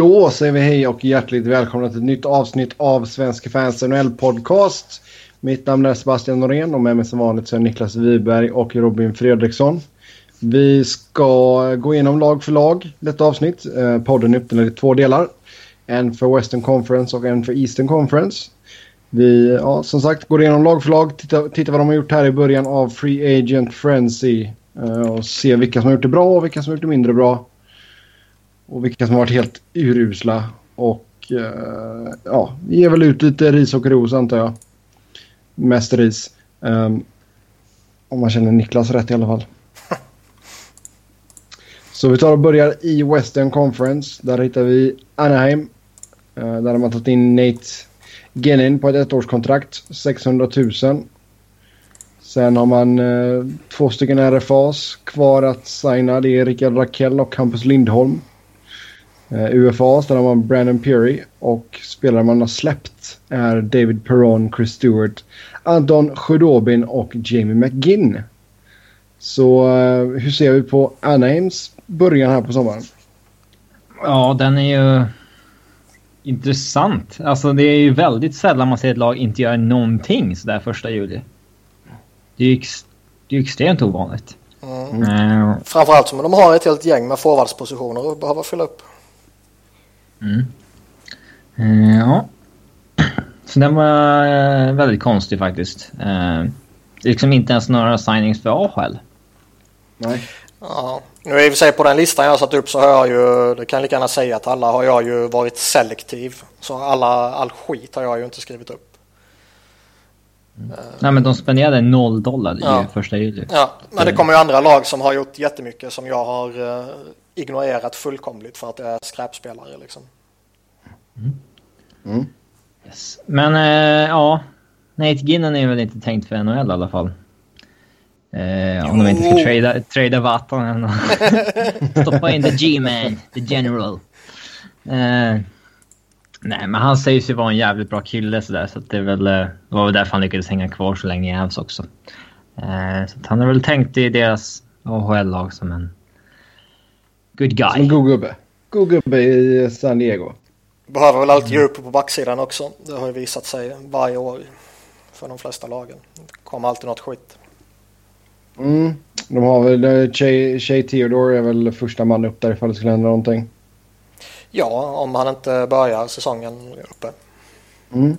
Då säger vi hej och hjärtligt välkomna till ett nytt avsnitt av Svenska fans NHL podcast. Mitt namn är Sebastian Norén och med mig som vanligt så är Niklas Wiberg och Robin Fredriksson. Vi ska gå igenom lag för lag detta avsnitt. Eh, podden är uppdelad i två delar. En för Western Conference och en för Eastern Conference. Vi, ja, som sagt, går igenom lag för lag, tittar titta vad de har gjort här i början av Free Agent Frenzy. Eh, och ser vilka som har gjort det bra och vilka som har gjort det mindre bra. Och vilka som har varit helt urusla. Och uh, ja, ger väl ut lite ris och ros antar jag. Mest ris. Um, om man känner Niklas rätt i alla fall. Så vi tar och börjar i Western Conference. Där hittar vi Anaheim. Uh, där har man tagit in Nate Gennin på ett ettårskontrakt. 600 000. Sen har man uh, två stycken RFAs kvar att signa. Det är Rickard Rakell och Campus Lindholm. Uh, UFA där har man Brandon Peary och spelare man har släppt är David Perron, Chris Stewart, Anton Khudobin och Jamie McGinn. Så uh, hur ser vi på Anaheims början här på sommaren? Ja, den är ju intressant. Alltså det är ju väldigt sällan man ser ett lag inte göra någonting sådär första juli. Det är ju ex det är extremt ovanligt. Mm. Mm. Framförallt som de har ett helt gäng med forwardspositioner att behöva fylla upp. Mm. Uh, ja. Så den var uh, väldigt konstig faktiskt. Uh, liksom inte ens några signings för AHL. Nej. Ja, nu i och för sig på den listan jag har satt upp så har jag ju, det kan jag lika gärna säga att alla har jag ju varit selektiv. Så alla, all skit har jag ju inte skrivit upp. Mm. Nej men de spenderade noll dollar i ja. första juli. Ja, men det kommer ju andra lag som har gjort jättemycket som jag har uh, ignorerat fullkomligt för att det är skräpspelare liksom. Mm. Mm. Yes. Men äh, ja, Nate Ginnan är väl inte tänkt för NHL i alla fall. Eh, om de inte ska trada, trada Vatanen och stoppa in the G-man, the general. Eh, nej, men han säger sig vara en jävligt bra kille sådär, så det, är väl, eh, det var väl därför han lyckades hänga kvar så länge i Avs också. Eh, så han har väl tänkt i deras AHL-lag som en good guy. Som en god gubbe. God gubbe i San Diego. Behöver väl alltid ge upp på backsidan också. Det har ju visat sig varje år för de flesta lagen. Det kommer alltid något skit. Mm. De har väl, eh, Shay Theodore är väl första man upp där ifall det skulle hända någonting. Ja, om han inte börjar säsongen uppe. Mm.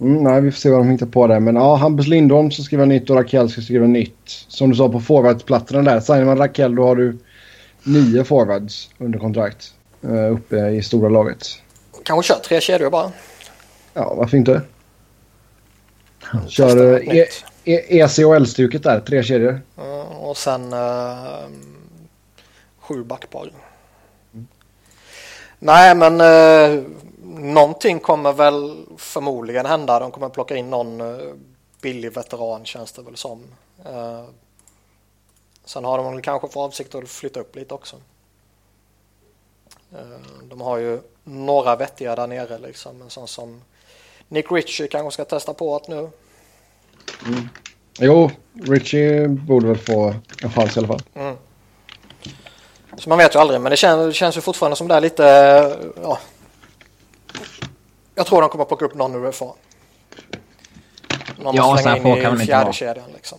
Mm, nej, vi får se vad de hittar på där. Men ja, Hampus Lindholm ska skriva nytt och Rakell ska skriva nytt. Som du sa på forwardsplatserna där. Signar man Rakell då har du nio forwards under kontrakt. Uh, uppe i stora laget. Kanske kör tre kedjor bara. Ja, varför inte? Kör e ECHL-stuket där, tre kedjor. Uh, och sen uh, sju backpar. Mm. Nej, men uh, någonting kommer väl förmodligen hända. De kommer plocka in någon uh, billig veteran känns det väl som. Uh, sen har de kanske för avsikt att flytta upp lite också. Uh, de har ju några vettiga där nere liksom. En sån som Nick Ritchie kanske ska testa på att nu. Mm. Jo, Ritchie borde väl få en chans i alla fall. Mm. Så man vet ju aldrig, men det känns, det känns ju fortfarande som det är lite... Ja. Jag tror de kommer plocka upp någon UFA. Någon ja, slänga in i kan fjärde kedjan liksom.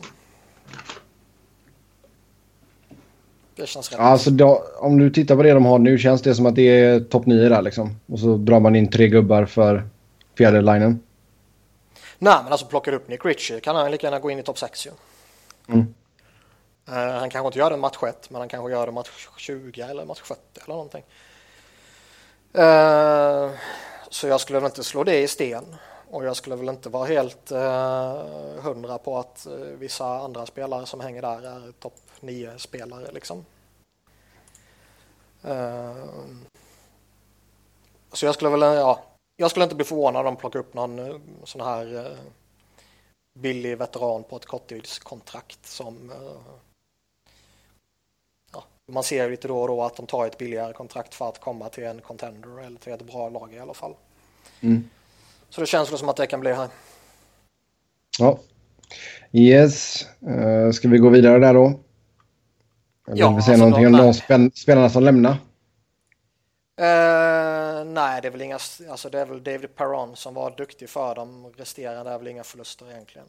Det känns rätt. Alltså då, om du tittar på det de har nu känns det som att det är topp 9 där liksom. Och så drar man in tre gubbar för fjärde linen. Nej, men alltså plockar upp Nick Ritchie kan han lika gärna gå in i topp 6 ju. Mm. Uh, han kanske inte gör det match 1, men han kanske gör det match 20 eller match 70 eller någonting. Uh, så jag skulle väl inte slå det i sten. Och jag skulle väl inte vara helt uh, hundra på att uh, vissa andra spelare som hänger där är topp 9 spelare liksom. Uh, så jag skulle väl, ja, jag skulle inte bli förvånad om de plockar upp någon uh, sån här uh, billig veteran på ett korttidskontrakt som ja, man ser lite då och då att de tar ett billigare kontrakt för att komma till en contender eller till ett bra lag i alla fall. Mm. Så det känns väl som att det kan bli här. Ja. Yes. Uh, ska vi gå vidare där då? Eller ja, vill vi säga alltså någonting om de spel spelarna som lämnar? Uh, nej, det är väl inga, alltså det är väl David Perron som var duktig för dem. Resterande är väl inga förluster egentligen.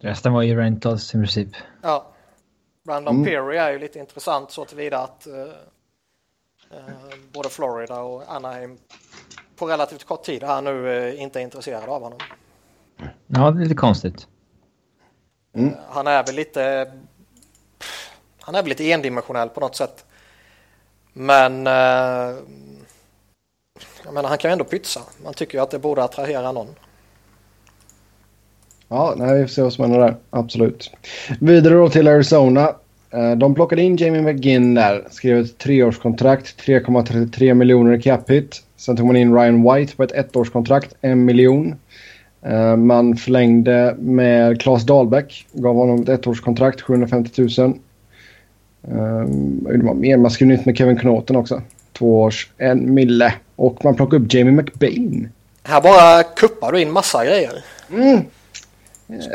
Resten var ju rentals i princip. Ja. Brandon mm. Perry är ju lite intressant så tillvida att uh, uh, både Florida och Anaheim på relativt kort tid här nu inte är intresserade av honom. Ja, det är lite konstigt. Mm. Han är väl lite han är väl lite endimensionell på något sätt. Men eh, jag menar, han kan ju ändå pytsa. Man tycker ju att det borde attrahera någon. Ja, nej, vi får se vad som händer där. Absolut. Vidare då till Arizona. Eh, de plockade in Jamie McGinn där. Skrev ett treårskontrakt, 3,33 miljoner i cap hit. Sen tog man in Ryan White på ett ettårskontrakt, en miljon. Eh, man förlängde med Claes Dahlbäck. Gav honom ett ettårskontrakt, 750 000. Um, mer? Man skrev nytt med Kevin Knoten också. Två års, en mille. Och man plockade upp Jamie McBain. Här bara kuppar du in massa grejer. Mm.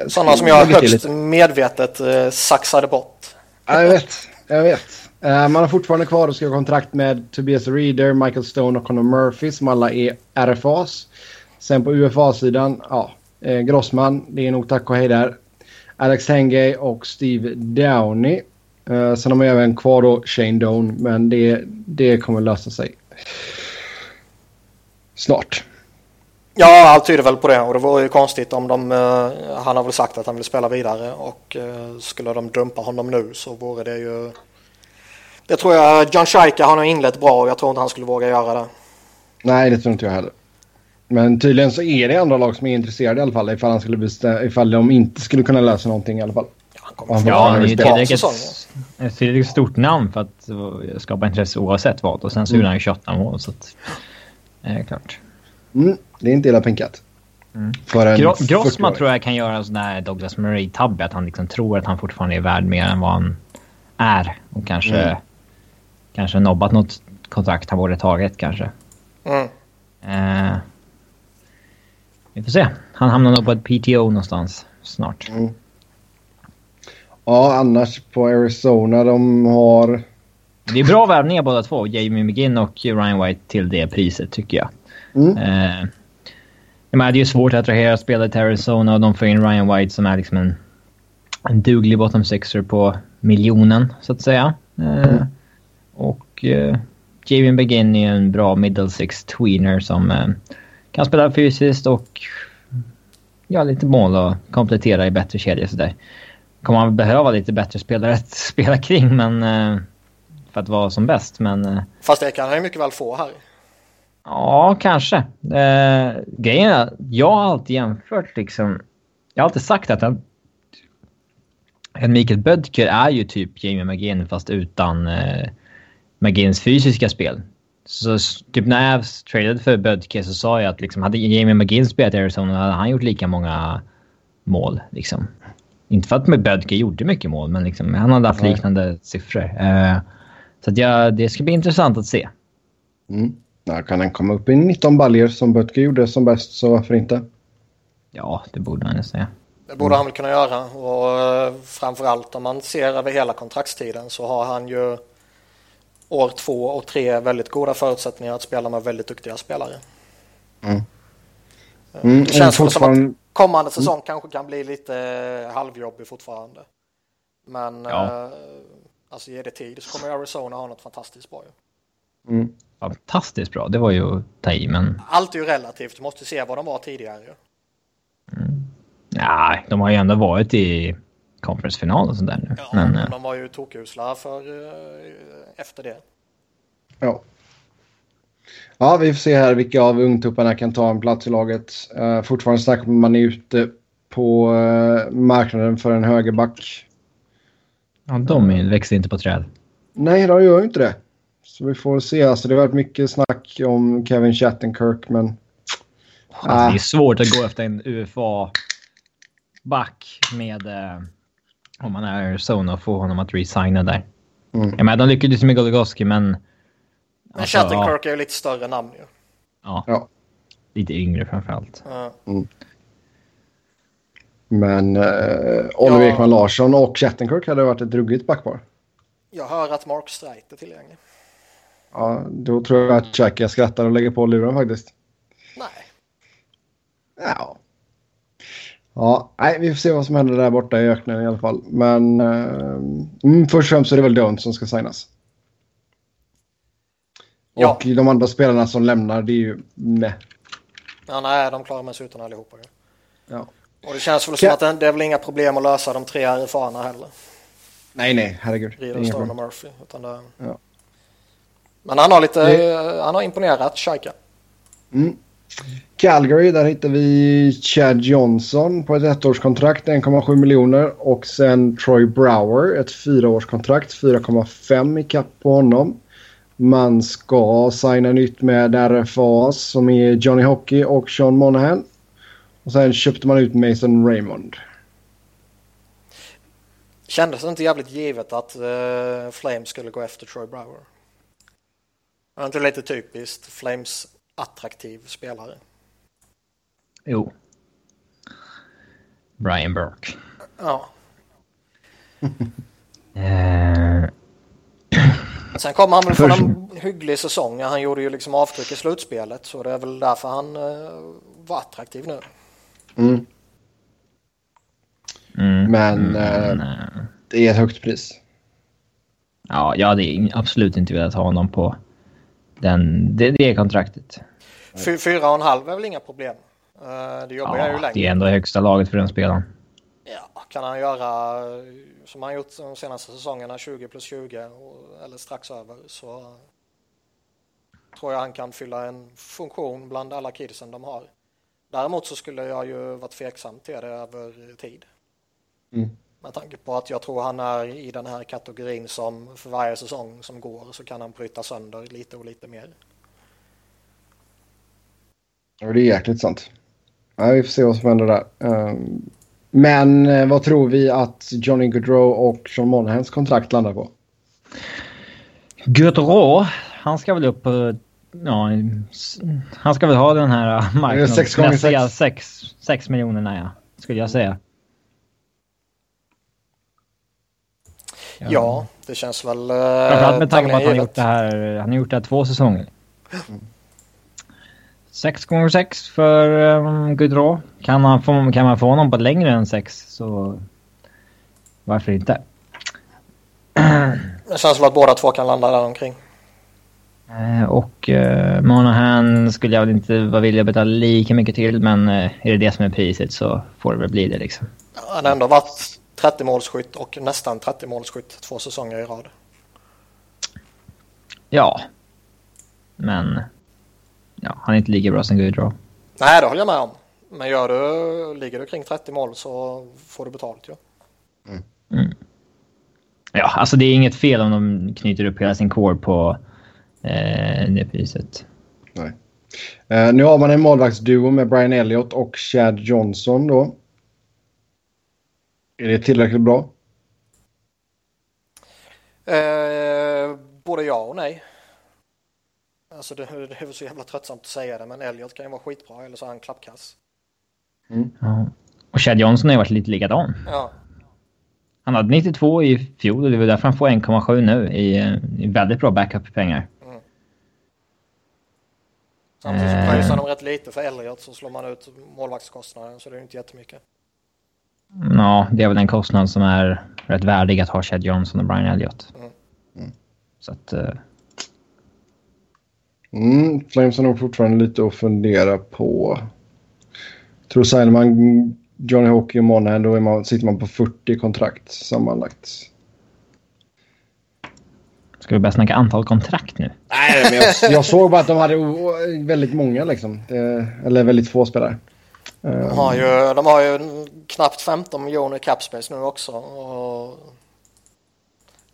Sådana som jag högst medvetet eh, saxade bort. Ja, jag vet. Jag vet. Uh, man har fortfarande kvar och ska kontrakt med Tobias Reader, Michael Stone och Conor Murphy som alla är RFAs. Sen på UFA-sidan, ja, eh, Grossman, det är nog tack och hej där. Alex Henge och Steve Downey. Uh, sen har man även kvar då Shane Doan, men det, det kommer lösa sig snart. Ja, allt tyder väl på det och det vore ju konstigt om de, uh, han har väl sagt att han vill spela vidare och uh, skulle de dumpa honom nu så vore det ju det tror jag, John Shaika har nog inlett bra och jag tror inte han skulle våga göra det. Nej, det tror inte jag heller. Men tydligen så är det andra lag som är intresserade i alla fall ifall, han skulle bestämma, ifall de inte skulle kunna lösa någonting i alla fall. Ja, han är ju tillräckligt, ett tillräckligt stort namn för att skapa intresse oavsett vad. Och sen så gjorde han ju 28 mål. Så att, eh, klart. Mm, det är inte illa pinkat. Mm. Gro Grossman tror jag kan göra en sån där Douglas Murray-tabbe. Att han liksom tror att han fortfarande är värd mer än vad han är. Och kanske, mm. kanske nobbat något kontrakt han borde tagit kanske. Mm. Eh, vi får se. Han hamnar nog på ett PTO någonstans snart. Mm. Ja, annars på Arizona de har... Det är bra värvningar båda två. Jamie McGinn och Ryan White till det priset tycker jag. Mm. Eh, det är ju svårt att attrahera spelare till Arizona och de får in Ryan White som är liksom en, en duglig bottom sixer på miljonen så att säga. Eh, mm. Och eh, Jamie McGinn är en bra middle six tweener som eh, kan spela fysiskt och ja, lite mål och komplettera i bättre kedja sådär kommer man behöva lite bättre spelare att spela kring men, eh, för att vara som bäst. Men, eh, Fast det kan han ju mycket väl få här. Ja, kanske. Eh, grejen är, jag har alltid jämfört liksom... Jag har alltid sagt att han, en Mikael Bödker är ju typ Jamie McGinn fast utan eh, McGinns fysiska spel. Så typ när jag tradade för Bödker så sa jag att liksom, hade Jamie McGinn spelat i Arizona hade han gjort lika många mål. Liksom. Inte för att Bödke gjorde mycket mål, men liksom, han hade haft liknande Nej. siffror. Uh, så att ja, det ska bli intressant att se. Mm. Ja, kan han komma upp i 19 baljer som Bödke gjorde som bäst, så varför inte? Ja, det borde han ju säga. Det borde han väl kunna göra och uh, framförallt om man ser över hela kontraktstiden så har han ju år två och tre väldigt goda förutsättningar att spela med väldigt duktiga spelare. Mm. Mm, det känns fortfarande... som att kommande säsong mm. kanske kan bli lite eh, halvjobbig fortfarande. Men ja. eh, alltså ge det tid så kommer Arizona ha något fantastiskt bra. Mm. Fantastiskt bra, det var ju att ta i men... Allt är ju relativt, du måste se vad de var tidigare. Mm. Nej, de har ju ändå varit i conference-final och sånt där nu. Ja, men, men eh, de var ju tokusla för eh, efter det. Ja. Ja, vi får se här vilka av ungtupparna kan ta en plats i laget. Uh, fortfarande snackar man är ute på uh, marknaden för en högerback. Ja, de växer inte på träd. Nej, de gör ju inte det. Så vi får se. Alltså, det har varit mycket snack om Kevin Chattenkirk, men... Alltså, det är svårt att gå efter en UFA-back med... Uh, om man är Arizona och få honom att resigna där. Mm. Jag menar, de lyckades med Goligoski, men men alltså, Shattenkirk ja. är ju lite större namn ju. Ja. ja. Lite yngre framförallt. Ja. Mm. Men eh, Oliver ja. Ekman Larsson och Shattenkirk hade varit ett ruggigt backpar. Jag hör att Mark Streit är tillgänglig. Ja, då tror jag att Xhaka skrattar och lägger på luren faktiskt. Nej. Ja. Ja, nej, vi får se vad som händer där borta i öknen i alla fall. Men uh, först och främst är det väl Jones som ska signas. Ja. Och de andra spelarna som lämnar, det är ju med. Ja, nej, de klarar sig utan allihopa. ju. Ja. Och det känns väl som Ka- att det, är väl inga problem att lösa de tre RFA-arna heller. Nej, nej, herregud. Inga Stone och. Murphy. Utan det... Ja. Men han har lite, Det- han har imponerat, Shaika. Mm. Calgary, där hittar vi Chad Johnson på ett ettårskontrakt, 1,7 miljoner. Och sen Troy Brower, ett fyraårskontrakt, 4,5 i kapp på honom. Man ska signa nytt med RFA som är Johnny Hockey och Sean Monahan. Och sen köpte man ut Mason Raymond. Kändes det inte jävligt givet att uh, Flames skulle gå efter Troy Brower? Var det inte lite typiskt Flames attraktiv spelare? Jo. Brian Burke. Ja. Eh, Sen kom han väl från en hygglig säsong. Han gjorde ju liksom avtryck i slutspelet så det är väl därför han uh, var attraktiv nu. Mm. mm, Men eh, men, eh, det är ett högt pris. ja, jag hade absolut inte velat ha honom på den, det, det kontraktet. Fy, fyra och en halv är väl inga problem. Uh, det jobbar ju Ja, längre. det är ändå högsta laget för den spelaren. Ja, kan han göra eh, som han gjort de senaste säsongerna 20 plus 20 och, eller strax över så tror jag han kan fylla en funktion bland alla kidsen de har. Däremot så skulle jag ju vara tveksam till det över tid. Mm. Med tanke på att jag tror han är i den här kategorin som för varje säsong som går så kan han bryta sönder lite och lite mer. Och det är jäkligt sant. Ja, vi får se vad som händer där. Ehm, men eh, vad tror vi att Johnny Gaudreau och Sean Monahans kontrakt landar på? Gaudreau, han ska väl upp på... Ja, s- han ska väl ha den här marknadsmässiga sex. 6 sex miljonerna, ja. Skulle jag säga. Ja, det känns väl... Framförallt med tanke på att han har givet. gjort det här, han har gjort det här två säsonger. 6 gånger 6 för um, Gaudreau. Kan man, få, kan man få honom på längre än 6 så varför inte? Det känns väl att båda två kan landa där omkring. Eh, och uh, Monahan skulle jag väl inte vara villig att betala lika mycket till men eh, är det det som är priset så får det väl bli det liksom. Han har ändå varit 30 målskytt och nästan 30 målskytt två säsonger i rad. Ja. Men ja, han är inte lika bra som Gaudreau. Nej, det håller jag med om. Men gör du, ligger du kring 30 mål så får du betalt ju. Ja, alltså det är inget fel om de knyter upp hela sin core på eh, det priset. Nej. Eh, nu har man en målvaktsduo med Brian Elliott och Chad Johnson då. Är det tillräckligt bra? Eh, både ja och nej. Alltså det, det är så jävla tröttsamt att säga det men Elliot kan ju vara skitbra eller så är han klappkass. Ja. Och Chad Johnson har ju varit lite likadan. Ja, Han hade 92 i fjol och det var därför han får 1,7 nu i, eh, i väldigt bra backup-pengar. samtidigt så Eh. pröjsar de rätt lite för Elliot så slår man ut målvaktskostnaden så det är inte jättemycket. Ja, det är väl en kostnad som är rätt värdig att ha Chad Johnson och Brian Elliott. Mm. Så att... Mm, Flames har nog fortfarande lite att fundera på. Jag tror signar man Johnny Hockey och Monahan då är man, sitter man på 40 kontrakt sammanlagt. ska vi börja snacka antal kontrakt nu? Nej, men jag, jag såg bara att de hade väldigt många liksom. Det, eller väldigt få spelare. De har ju, de har ju knappt 15 miljoner i capspace nu också. Och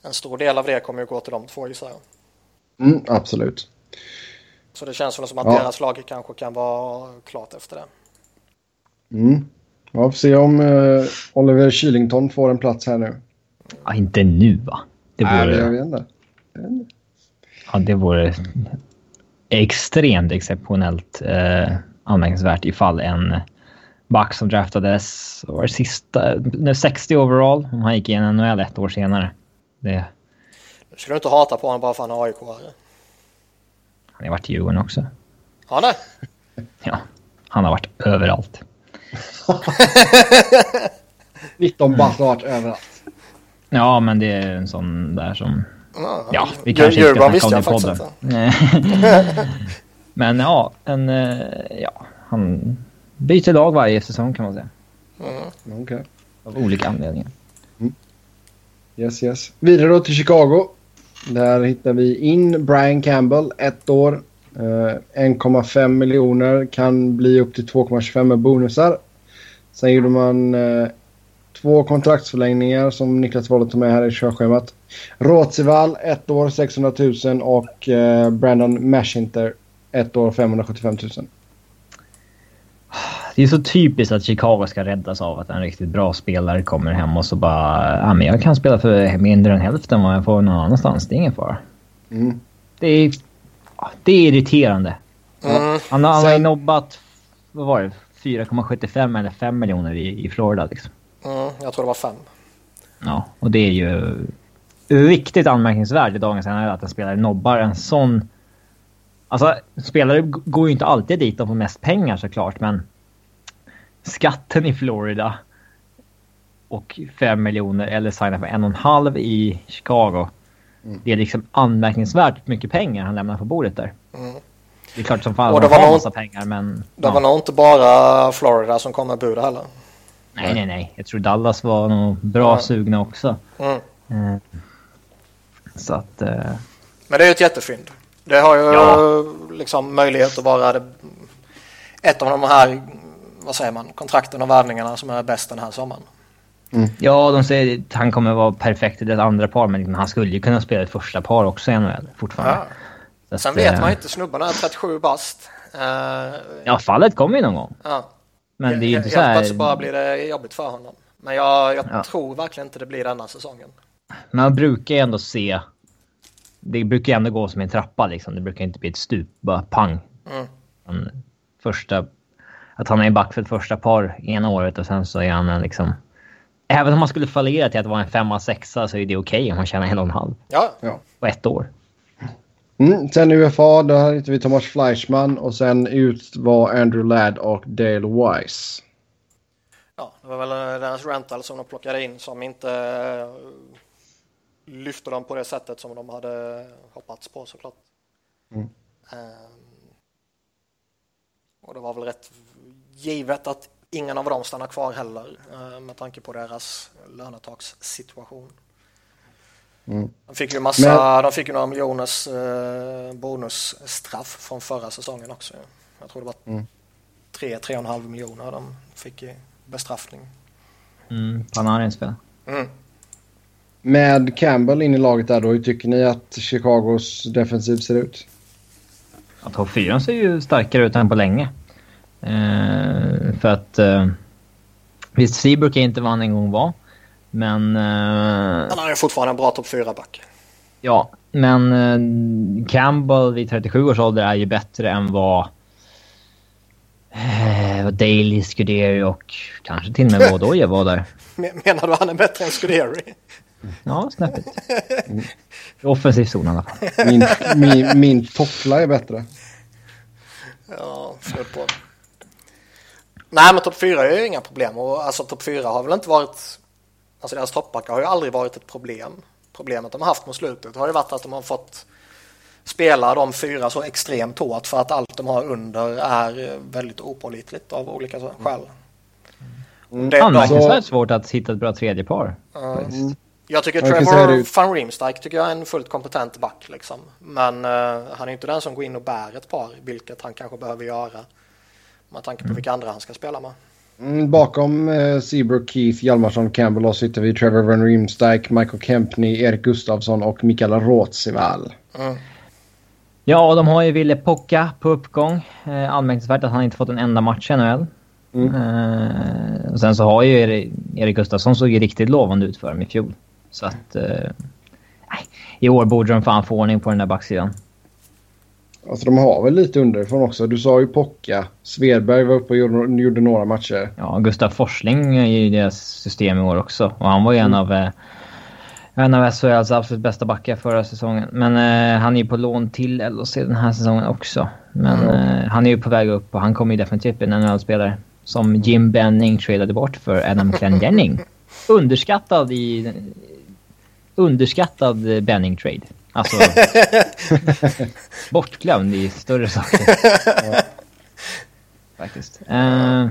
en stor del av det kommer ju gå till de två gissar jag. Mm, absolut. Så det känns väl som att Ja. deras lag kanske kan vara klart efter det. Mm. Ja, får se om eh, Oliver Kylington får en plats här nu. Ja, inte nu va? Det Nej, vore, jag vet inte. ja, det vore extremt exceptionellt eh, anmärkningsvärt ifall en back som draftades var sista, nej, 60 overall, om han gick in i NHL ett år senare. Det, Nu skulle du inte hata på honom bara för att han är AIK-are. Han har varit i Djurgården också. Ja, det? Ja, han har varit överallt. 19 bast har varit överallt. Ja, men det är en sån där som... Ja, vi kanske inte ska snacka om det i podden. men ja, en... eh, Ja, han byter lag varje säsong kan man säga. Mm. Okej. Av olika anledningar. Yes, yes. Vidare då till Chicago. Där hittar vi in Brian Campbell, ett år. Eh, 1,5 miljoner kan bli upp till 2,25 med bonusar. Sen gjorde man eh, två kontraktsförlängningar som Niklas valde att ta med här i körschemat. Råtsival, ett år 600 000 och eh, Brandon Mashinter, ett år 575 000. Det är så typiskt att Chicago ska räddas av att en riktigt bra spelare kommer hem och så bara... Ja, men jag kan spela för mindre än hälften vad jag får någon annanstans. Det är ingen fara. Mm. Det är... Det är irriterande. Mm. Han, har- han har Sen- nobbat... Vad var det? 4,75 eller 5 miljoner i, i Florida liksom. Mm, jag tror det var fem. Ja, och det är ju riktigt anmärkningsvärt i dagens NHL att en spelare nobbar en sån... Alltså, spelare går ju inte alltid dit de får mest pengar såklart, men skatten i Florida och 5 miljoner eller signa för en och en halv i Chicago. Mm. Det är liksom anmärkningsvärt mycket pengar han lämnar på bordet där. Mm. Det är klart som fan Och att det var har massa pengar, men... Det ja. var nog inte bara Florida som kom med bud heller. Nej, nej, nej. Jag tror Dallas var nog bra Ja. sugna också. Mm. Eh, Så att... eh, Men det är ju ett jättefynd. Det har ju Ja. liksom möjlighet att vara det, ett av de här, vad säger man, kontrakten och värvningarna som är bäst den här sommaren. Ja, de säger att han kommer vara perfekt i det andra par, men liksom, han skulle ju kunna spela ett första par också i NHL fortfarande. Ja. Att, Sen vet eh, man inte, snubben är 37 bast. Uh, Ja, fallet kommer ju någon gång. ja. Men det är ju inte Helt så här... plötsligt bara blir det jobbigt för honom. Men jag, jag Ja. tror verkligen inte det blir denna säsongen. Man brukar ju ändå se... Det brukar ju ändå gå som en trappa liksom. Det brukar inte bli ett stup, bara pang. Mm. Första... Att han är back för ett första par ena året och sen så är han en liksom... Även om man skulle fallera till att vara en femma, sexa så är det okej om han tjänar en och en halv Ja, Ja. på ett år. Mm. Sen UFA, där hittar vi Thomas Fleischmann och sen ut var Andrew Ladd och Dale Wise. ja, det var väl eh, deras rental som de plockade in som inte eh, lyfte dem på det sättet som de hade hoppats på såklart. Mm. Ehm, och det var väl rätt givet att ingen av dem stannar kvar heller eh, med tanke på deras lönetakssituation. Mm. De fick ju massa, Men- de fick ju några miljoners eh, bonusstraff från förra säsongen också. Jag tror det var Mm. tre, tre och en halv miljoner de fick i bestraffning. Mm, Panarins spel. Mm. Med Campbell in i laget där då, hur tycker ni att Chicagos defensiv ser ut? Ja, topp 4 ser ju starkare ut än på länge. Eh, för att... Eh, visst, Seabrook är inte vad han en gång var. Men... Eh, Han har ju fortfarande en bra topp 4-back. ja, men eh, Campbell vid 37 års ålder är ju bättre än vad... Eh, vad Daley, Scuderi och kanske till och med Vaudoja var där. Men- Menar du han är bättre än Scuderi? Ja, snäppet. Offensiv zon i alla fall. Min, min, min toppla är bättre. Ja, snudd på. Nej, men topp 4 är ju inga problem. Och alltså topp 4 har väl inte varit... Alltså deras toppbackar har ju aldrig varit ett problem. Problemet de har haft mot slutet har ju varit att de har fått spela de fyra så extremt hårt för att allt de har under är väldigt opålitligt av olika skäl. Mm. Det- Anmärkningsvärt svårt att hitta ett bra tredje par. Ja. Mm. Jag tycker jag Trevor det- van Riemsdyk tycker jag är en fullt kompetent back. Liksom. Men eh, han är inte den som går in och bär ett par, vilket han kanske behöver göra. Med tanke på vilka andra han ska spela med. Mm, bakom eh, Seabrook, Keith, Hjalmarsson, Campbell och så hittar vi Trevor Van Riemsdyk, Michael Kempney, Erik Gustafsson och Mikael Råtsival. Mm. Ja, och de har ju Ville Pocka på uppgång. Eh, anmärkningsvärt att han inte fått en enda match i NHL. Mm. Eh, och sen så har ju Erik, Erik Gustafsson såg ju riktigt lovande ut för dem i fjol. Så att... Eh, I år borde de fan få ordning på den där backsidan. Alltså de har väl lite underifrån också. Du sa ju Pocka. Svedberg var uppe och gjorde, gjorde några matcher. Ja, Gustav Forsling är ju i deras system i år också. Och han var ju en av... Eh, en av SHLs absolut bästa backar förra säsongen. Men eh, han är ju på lån till LHC den här säsongen också. Men mm. eh, han är ju på väg upp och han kommer ju definitivt bli en NHL-spelare. Som Jim Benning tradade bort för Adam Clendenning. Underskattad i... Underskattad Benning-trade. Alltså... bortglömd i större saker. Faktiskt. Uh,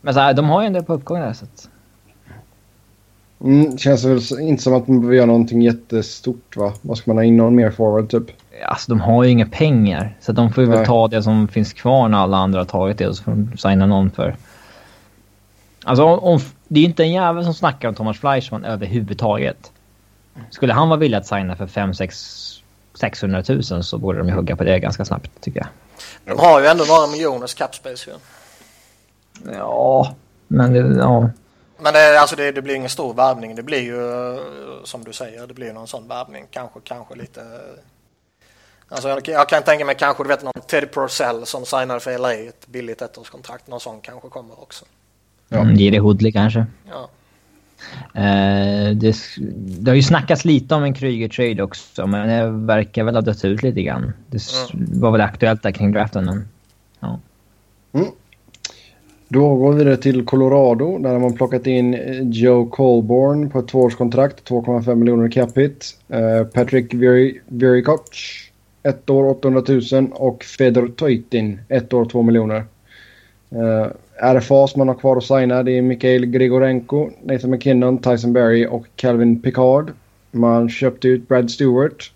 men så här, de har ju ändå på uppgång där så att... Mm, känns väl inte som att man behöver göra någonting jättestort va? Vad ska man ha in någon mer forward typ? Alltså de har ju inga pengar. Så de får ju väl ta det som finns kvar när alla andra har tagit det och så får de signa någon för... Alltså om, om, det är ju inte en jävel som snackar om Thomas Fleischmann överhuvudtaget. Skulle han vara villig att signa för 5-6 600 000 så borde de ju hugga på det ganska snabbt tycker jag. De har ju ändå några miljoners capspace ju. Ja, men det, ja. Men det, alltså det, det, blir ingen stor värvning. Det blir ju som du säger, det blir någon sån värvning. Kanske, kanske lite... Alltså jag, jag, kan tänka mig kanske du vet någon Teddy Purcell som signade för LA ett billigt ettårskontrakt. Någon sån kanske kommer också. Ja. Mm, Jiri Hoodley kanske. Ja. Uh, det, det, har ju snackats lite om en Kryger-trade också, men det verkar väl ha dött ut lite grann. Det mm. var väl aktuellt där kring draften, men... Ja. Mm. Då går vi vidare till Colorado. Där har man plockat in eh, Joe Colborn på ett tvåårskontrakt. 2,5 miljoner capita. Uh, Patrick Virikoc. Ett år 800 000 och Fedor Toitin. Ett år 2 miljoner. RFA som man har kvar att signa det är Mikhail Grigorenko, Nathan McKinnon, Tyson Berry och Calvin Picard. Man köpte ut Brad Stewart.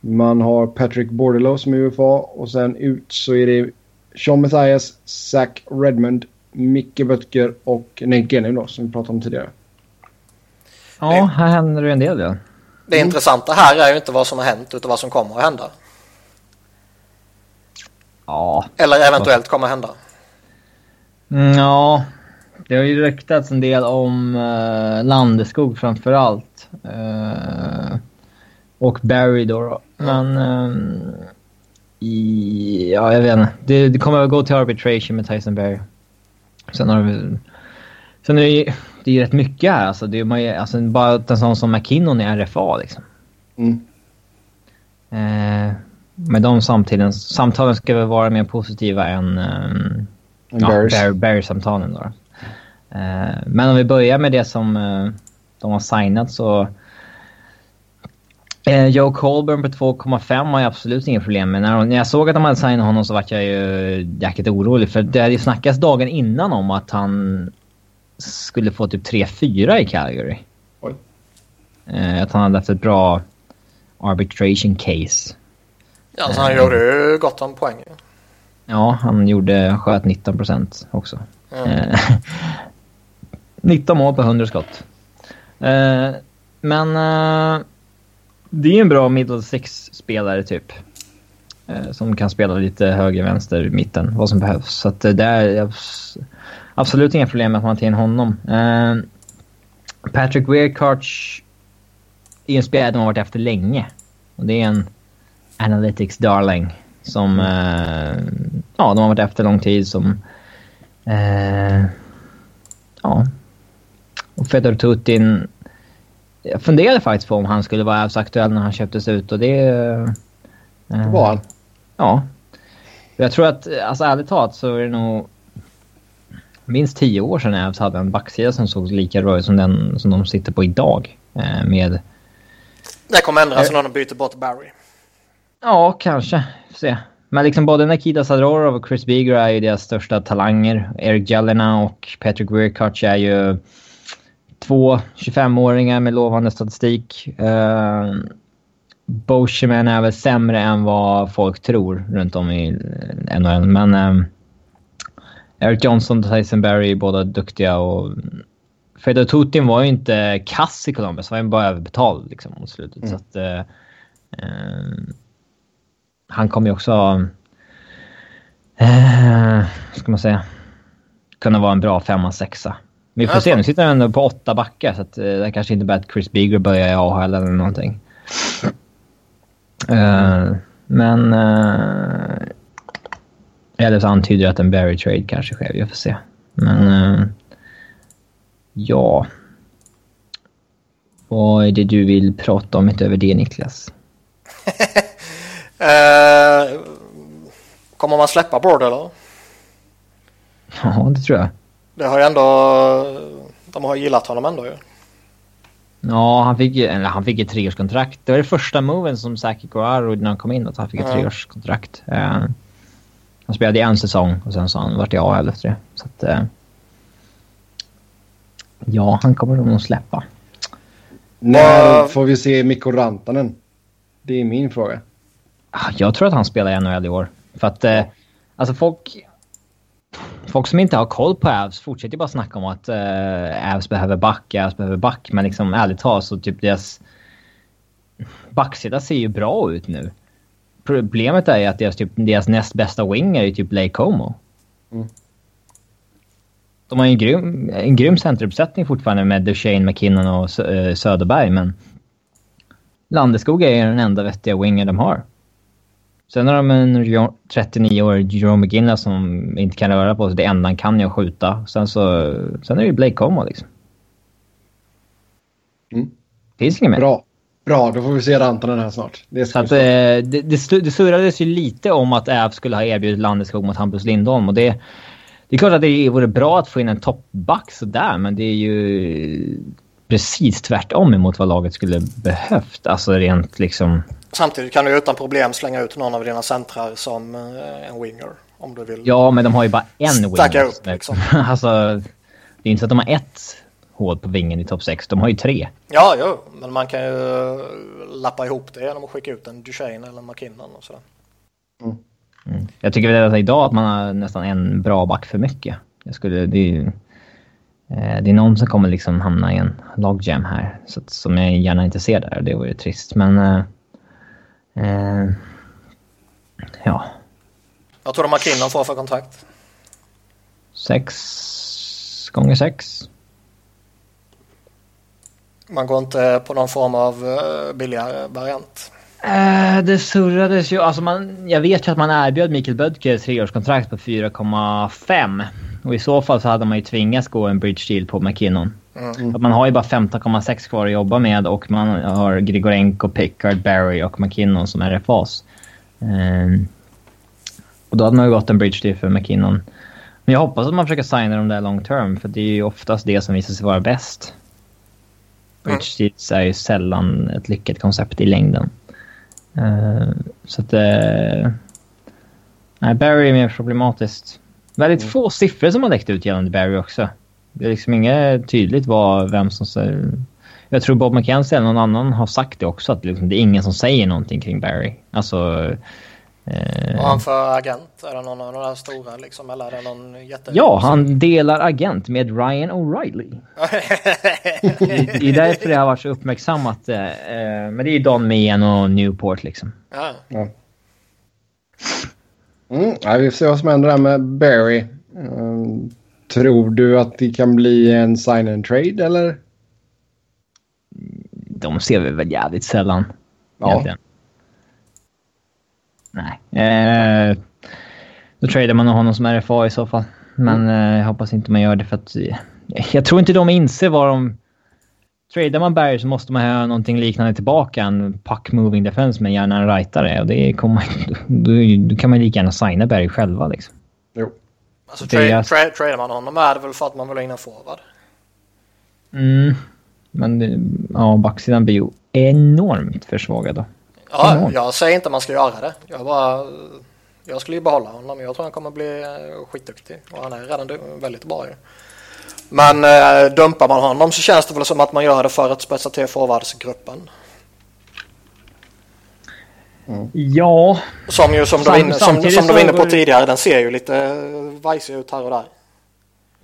Man har Patrick Bordelow som är UFA och sen ut så är det Sean Mathias, Zach Redmond, Micke Böttger och Nate Genny då som vi pratade om tidigare. Ja, här händer det en del ja. Det mm. intressanta här är ju inte vad som har hänt utan vad som kommer att hända. Ja. Eller eventuellt kommer att hända. Mm, ja, det har ju ryktats en del om uh, Landeskog framför allt. Uh, och Barry då. då. Men... Um, i, ja, jag vet inte. Det, det kommer att gå till arbitration med Tyson Barry. Sen har vi... Sen är det ju, det är ju rätt mycket här. Alltså, det är man, alltså, bara en sån som McKinnon i RFA liksom. Mm. Eh, med de samtiden, samtalen ska väl vara mer positiva än... Um, ja, Barry-samtalen då. Eh, men om vi börjar med det som eh, de har signat så... Eh, Joe Colburn på 2,5 har jag absolut inga problem med. När, när jag såg att de hade signat honom så var jag ju jäkligt orolig. För det hade ju snackats dagen innan om att han skulle få typ 3-4 i Calgary. Oj. Eh, att han hade haft ett bra arbitration case. Ja, alltså han gjorde ju gott om poäng. Ja, han gjorde, sköt 19 procent också. Mm. 19 mål på 100 skott. Eh, men eh, det är en bra middle six-spelare typ. Eh, som kan spela lite höger, vänster, mitten, vad som behövs. Så att det är absolut inga problem med att man tar in honom. Patrick Weirkarch är en spelare de har varit efter länge. Och det är en analytics darling. Som eh, ja, de har varit efter lång tid. Som eh, ja. Och Fedor Tutin. Jag funderade faktiskt på om han skulle vara aktuell när han köptes ut och det... Eh, var han. Ja. Jag tror att, alltså ärligt talat så är det nog minst tio år sedan Avs hade en backsida som såg lika ut som den som de sitter på idag. Eh, med... Det kommer ändras när de byter bort Barry. Ja, kanske. Får se. Men liksom både Nikita Sadorov och Chris Beager är ju deras största talanger. Eric Jelena och Patrick Weirkach är ju två 25-åringar med lovande statistik. Uh, Boscheman är väl sämre än vad folk tror runt om i NHL. Men uh, Eric Johnson och Tyson Berry är båda duktiga och Fedor Tutin var ju inte kass i Columbus. Han var ju bara överbetald liksom mot slutet. Mm. Så att, uh, han kommer ju också... Eh, ska man säga? Kunna vara en bra femma, sexa. Vi får se. Nu sitter han ändå på åtta backar så att, eh, det kanske inte bara att Chris Beager börjar i AHL eller någonting. Eh, men... Eh, eller så antyder det att en Barry trade kanske sker. Vi får se. Men... Eh, ja. Vad är det du vill prata om utöver det Niklas? eh, kommer man släppa Broad eller? Ja, det tror jag. Det har ju ändå... De har gillat honom ändå ju. Ja, han fick ju eller han fick ett treårskontrakt. Det var det första moven som Saki Guaro när han kom in, att han fick ett mm. treårskontrakt. Uh, han spelade en säsong och sen så han vart i AHL efter det. Så att, uh, ja, han kommer nog släppa. När får vi se Mikko Rantanen? Det är min fråga. Ah, jag tror att han spelar i NHL i år. För att, uh, alltså folk folk som inte har koll på Avs fortsätter bara snacka om att uh, Avs behöver back, Avs behöver back. Men liksom ärligt talat så typ deras backsida ser ju bra ut nu. Problemet är ju att deras, typ, deras näst bästa winger är typ Blake Como. Mm. De har ju en grym, en grym centeruppsättning fortfarande med Duchene, McKinnon och uh, Söderberg, men Landeskog är den enda vettiga winger de har. Sen har de en 39-årig Jerome McGinley som inte kan röra på sig. Det enda han kan är att skjuta. Sen, så, sen är det ju Blake Como liksom. Mm. Finns inget mer. Bra. Bra, då får vi se Rantanen här snart. Det, så att, eh, det, det, det surrades ju lite om att Äv skulle ha erbjudit Landeskog mot Hampus Lindholm. Och det, det är klart att det vore bra att få in en toppback sådär, men det är ju precis tvärtom emot vad laget skulle behövt. Alltså rent liksom Samtidigt kan du utan problem slänga ut någon av dina centrar som eh, en winger. Om du vill. Ja, men de har ju bara en winger. upp liksom. alltså, det är inte så att de har ett hål på vingen i topp 6. De har ju tre. Ja, jo, men man kan ju eh, lappa ihop det genom att skicka ut en Duchene eller en McKinnon och sådär. Mm. Mm. Jag tycker väl att idag att man har nästan en bra back för mycket. Jag skulle, det, är, ju, eh, det är någon som kommer liksom hamna i en logjam här. Så att, som jag gärna inte ser där. Det vore trist. Men eh, Eh, ja. Vad tror du McKinnon får för kontrakt? Sex gånger sex. Man går inte på någon form av uh, billigare variant? Eh, det surrades ju. Alltså man, jag vet ju att man erbjöd Mikael Bödker ett treårskontrakt på 4,5. Och i så fall så hade man ju tvingats gå en bridge deal på McKinnon. Mm. Man har ju bara 15,6 kvar att jobba med och man har Grigorenko, Pickard, Barry och McKinnon som RFAs. Um, och då hade man ju gått en bridge deal för McKinnon. Men jag hoppas att man försöker signa dem där long term för det är ju oftast det som visar sig vara bäst. Bridge deals är ju sällan ett lyckat koncept i längden. Uh, så att... Uh, nej, Barry är mer problematiskt. Väldigt mm. få siffror som har läckt ut gällande Barry också. Det är liksom inget tydligt vad, vem som säger... Jag tror Bob McKenzie eller någon annan har sagt det också, att liksom, det är ingen som säger någonting kring Barry. Alltså... Eh... Han för agent? Är det någon av de där stora liksom? Eller är det någon jätte... Ja, han delar agent med Ryan O'Reilly. det är därför det har varit så uppmärksammat. Eh, men det är ju Don Meehan och Newport liksom. Ja. ja. Mm, ja, vi får se vad som händer där med Barry. Um, Tror du att det kan bli en sign and trade eller? De ser vi väl jävligt sällan. Ja. Egentligen. Nej. Eh, då tradar man honom som RFA i så fall. Men mm. eh, jag hoppas inte man gör det för att... Eh, jag tror inte de inser vad de... Tradar man Barry så måste man ha någonting liknande tillbaka. En puck moving defense men gärna en rightare. Och det kommer, då, då kan man lika gärna signa Barry själva liksom. Jo. Alltså tra tra tradar man honom är det väl för att man vill ha in en forward? Mm. Men det, ja, backsidan blir ju enormt försvagad då. Ja, enormt. jag säger inte att man ska göra det. Jag bara... Jag skulle ju behålla honom. Jag tror han kommer bli eh, skitduktig. Och han är redan väldigt bra ju. Men äh, dumpar man honom så känns det väl som att man gör det för att spetsa till forwardsgruppen. Mm. Ja. Som, ju, som, Sam, du, som, som du var inne på tidigare, den ser ju lite eh, vajsig ut här och där.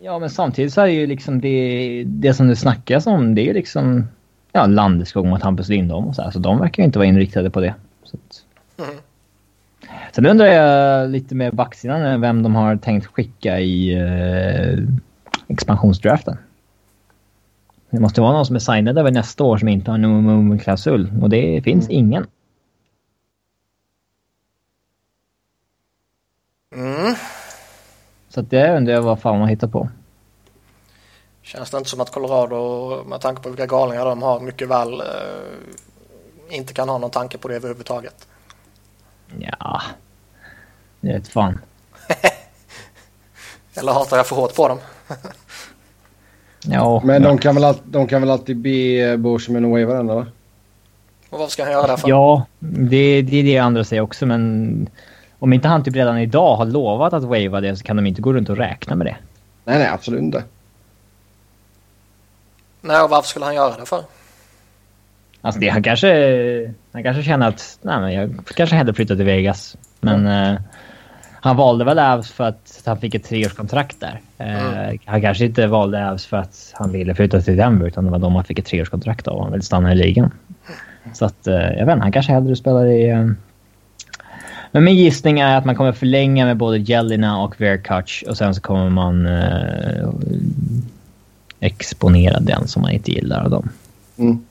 Ja, men samtidigt så är det ju liksom det, det som det snackas om, det är liksom ja, Landeskog mot Hampus Lindholm och så här. Så de verkar ju inte vara inriktade på det. Så att... mm. Sen undrar jag lite mer backsidan vem de har tänkt skicka i eh, expansionsdraften. Det måste vara någon som är signad över nästa år som inte har någon klausul och det finns mm. ingen. Mm. Så det undrar jag vad fan man hittar på. Känns det inte som att Colorado med tanke på vilka galningar de har mycket väl eh, inte kan ha någon tanke på det överhuvudtaget? Ja, det vet fan. Eller hatar jag för hårt på dem? Ja. Men de kan, väl, de kan väl alltid be Borsman att waiva den eller? Och vad ska han göra därför? Ja, det, det är det andra säger också men om inte han typ redan idag har lovat att wava det så kan de inte gå runt och räkna med det. Nej, nej, absolut inte. Nej, och varför skulle han göra det för? Alltså det, han kanske, han kanske känner att nej, men jag kanske hellre flyttar till Vegas. Men mm. eh, han valde väl Avs för att han fick ett treårskontrakt där. Eh, mm. Han kanske inte valde Avs för att han ville flytta till Denver utan det var de han fick ett treårskontrakt av och han ville stanna i ligan. Så att, eh, jag vet inte, han kanske hellre spelar i... Eh, men min gissning är att man kommer förlänga med både Jelina och Verkutch och sen så kommer man eh, exponera den som man inte gillar av dem. Mm.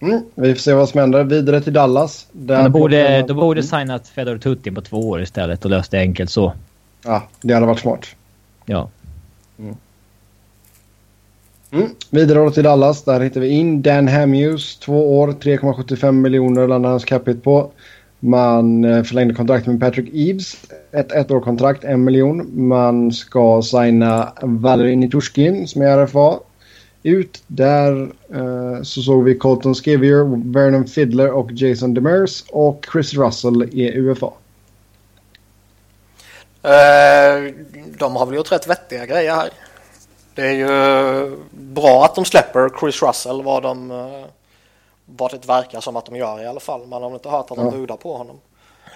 Mm, vi får se vad som händer. Vidare till Dallas. Där de borde, de borde signat Fedor Tutin på två år istället och löst det enkelt så. Ja, det hade varit smart. Ja. Mm. Mm. Vidare till Dallas. Där hittar vi in Dan Hamhughes. Två år, 3,75 miljoner landar hans capita på. Man eh, förlängde kontraktet med Patrick Eves. Ett ettårkontrakt, en miljon. Man ska signa Valery Nitushkin som är RFA. Ut där eh, så såg vi Colton Scavier, Vernon Fiddler och Jason Demers och Chris Russell i UFA. Eh, de har väl gjort rätt vettiga grejer här. Det är ju bra att de släpper Chris Russell vad de eh, vad det verkar som att de gör i alla fall. Man har inte hört att de ja. budar på honom.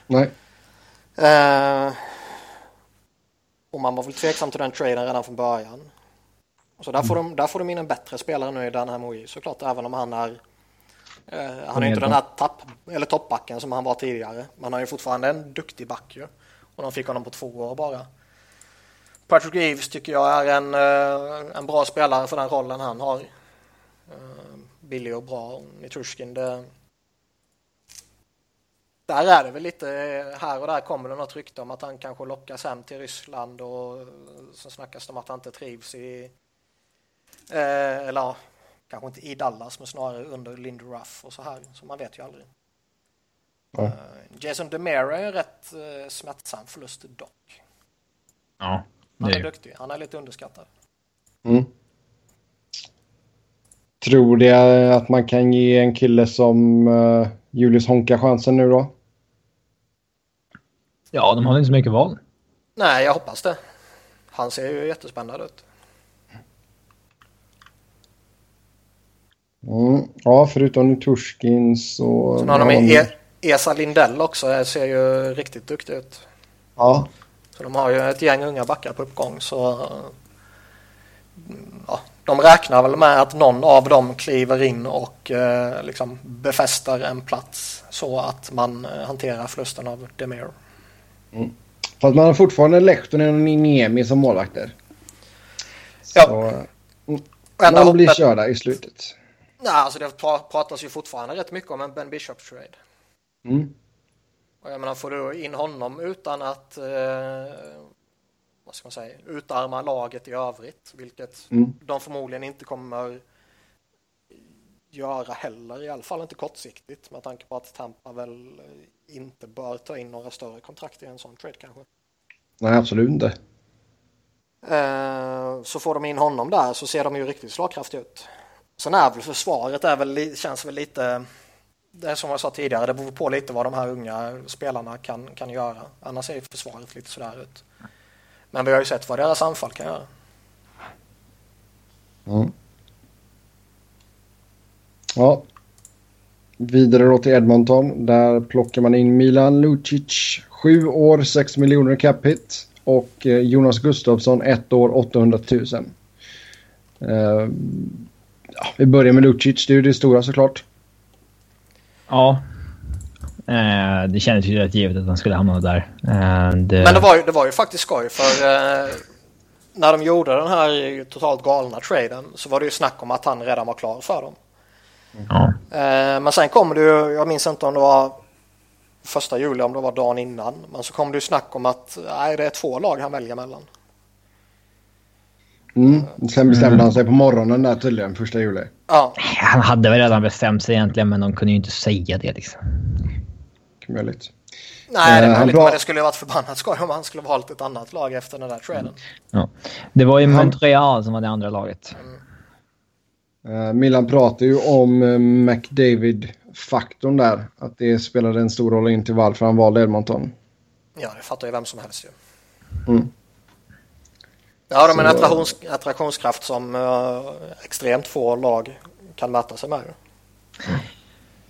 Nej. Eh, och man var väl tveksam till den traden redan från början. Så där får, mm. de, där får de in en bättre spelare nu i den här Moji såklart, även om han är eh, han är inte den här tapp, eller toppbacken som han var tidigare. Man har ju fortfarande en duktig back ju. Och de fick honom på två år bara. Patrick Eves tycker jag är en, eh, en bra spelare för den rollen han har. Eh, billig och bra. Nitushkin, det... Där är det väl lite, här och där kommer det något rykte om att han kanske lockas hem till Ryssland och så snackas det om att han inte trivs i, eh, eller ja, kanske inte i Dallas men snarare under Lindy Ruff och så här, så man vet ju aldrig. Ja. Uh, Jason Demera är en rätt uh, smärtsam förlust dock. Ja. Han är duktig, han är lite underskattad. Mm. Tror det att man kan ge en kille som uh, Julius Honka chansen nu då? Ja, de har inte så mycket val. Nej, jag hoppas det. Han ser ju jättespännande ut. Mm. Ja, förutom Turskin så... Sen har de e Esa Lindell också, ser ju riktigt duktig ut. Ja. Så de har ju ett gäng unga backar på uppgång så... Ja, de räknar väl med att någon av dem kliver in och eh, liksom befäster en plats så att man eh, hanterar förlusten av Demir. Mm. Fast man har fortfarande Lehtonen och Niemi som målvakter. Ja. Så, mm, de blir körda i slutet. Nej, alltså det pratas ju fortfarande rätt mycket om en Ben Bishop-trade. Mm. Och jag menar, får du in honom utan att eh, vad ska man säga, utarma laget i övrigt, vilket mm. de förmodligen inte kommer göra heller, i alla fall inte kortsiktigt med tanke på att Tampa väl inte bör ta in några större kontrakt i en sån trade kanske. Nej, absolut inte. Eh, så får de in honom där så ser de ju riktigt slagkraftiga ut. Sen är väl försvaret är väl, känns väl lite, det är som jag sa tidigare, det beror på lite vad de här unga spelarna kan, kan göra. Annars ser försvaret lite sådär ut. Men vi har ju sett vad deras anfall kan göra. Mm. Ja. Vidare då till Edmonton. Där plockar man in Milan Lucic. Sju år, 6 miljoner cap hit. Och eh, Jonas Gustafsson, ett år, 800 000. Uh, ja, vi börjar med Lucic, det är ju det stora såklart. Ja, Eh, det kändes ju rätt givet att han skulle hamna där. Eh, det... Men det var, ju, det var ju faktiskt skoj för eh, när de gjorde den här totalt galna traden så var det ju snack om att han redan var klar för dem. Ja. Eh, men sen kommer det ju, jag minns inte om det var första juli, om det var dagen innan. Men så kom det ju snack om att nej, det är två lag han väljer mellan. Mm. Sen bestämde mm. han sig på morgonen där tydligen, första juli. Ja. Han hade väl redan bestämt sig egentligen, men de kunde ju inte säga det liksom. Möjligt. Nej, det är eh, möjligt, men det skulle ju varit förbannat skoj om han skulle valt ett annat lag efter den där traden. Mm. Ja. Det var ju Montreal som var det andra laget. Mm. Uh, Milan pratar ju om uh, McDavid-faktorn där. Att det spelade en stor roll in till varför han valde Edmonton. Ja, det fattar ju vem som helst ju. Mm. Ja, de är en attraktions, attraktionskraft som uh, extremt få lag kan mäta sig med.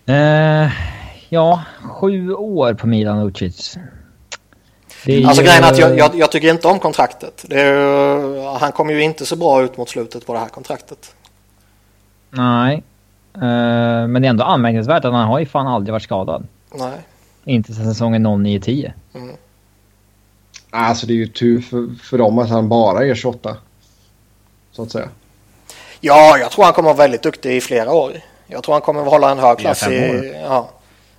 Uh, ja, sju år på Milan Lucic. Alltså ju... grejen är att jag, jag, jag, tycker inte om kontraktet. Är, han kommer ju inte så bra ut mot slutet på det här kontraktet. Nej. Uh, men det är ändå anmärkningsvärt att han har ju fan aldrig varit skadad. Nej. Inte sedan säsongen 09-10. Mm. Alltså det är ju tur för, för dem att han bara är 28. Så att säga. Ja, jag tror han kommer vara väldigt duktig i flera år. Jag tror han kommer hålla en hög klass i... Ja.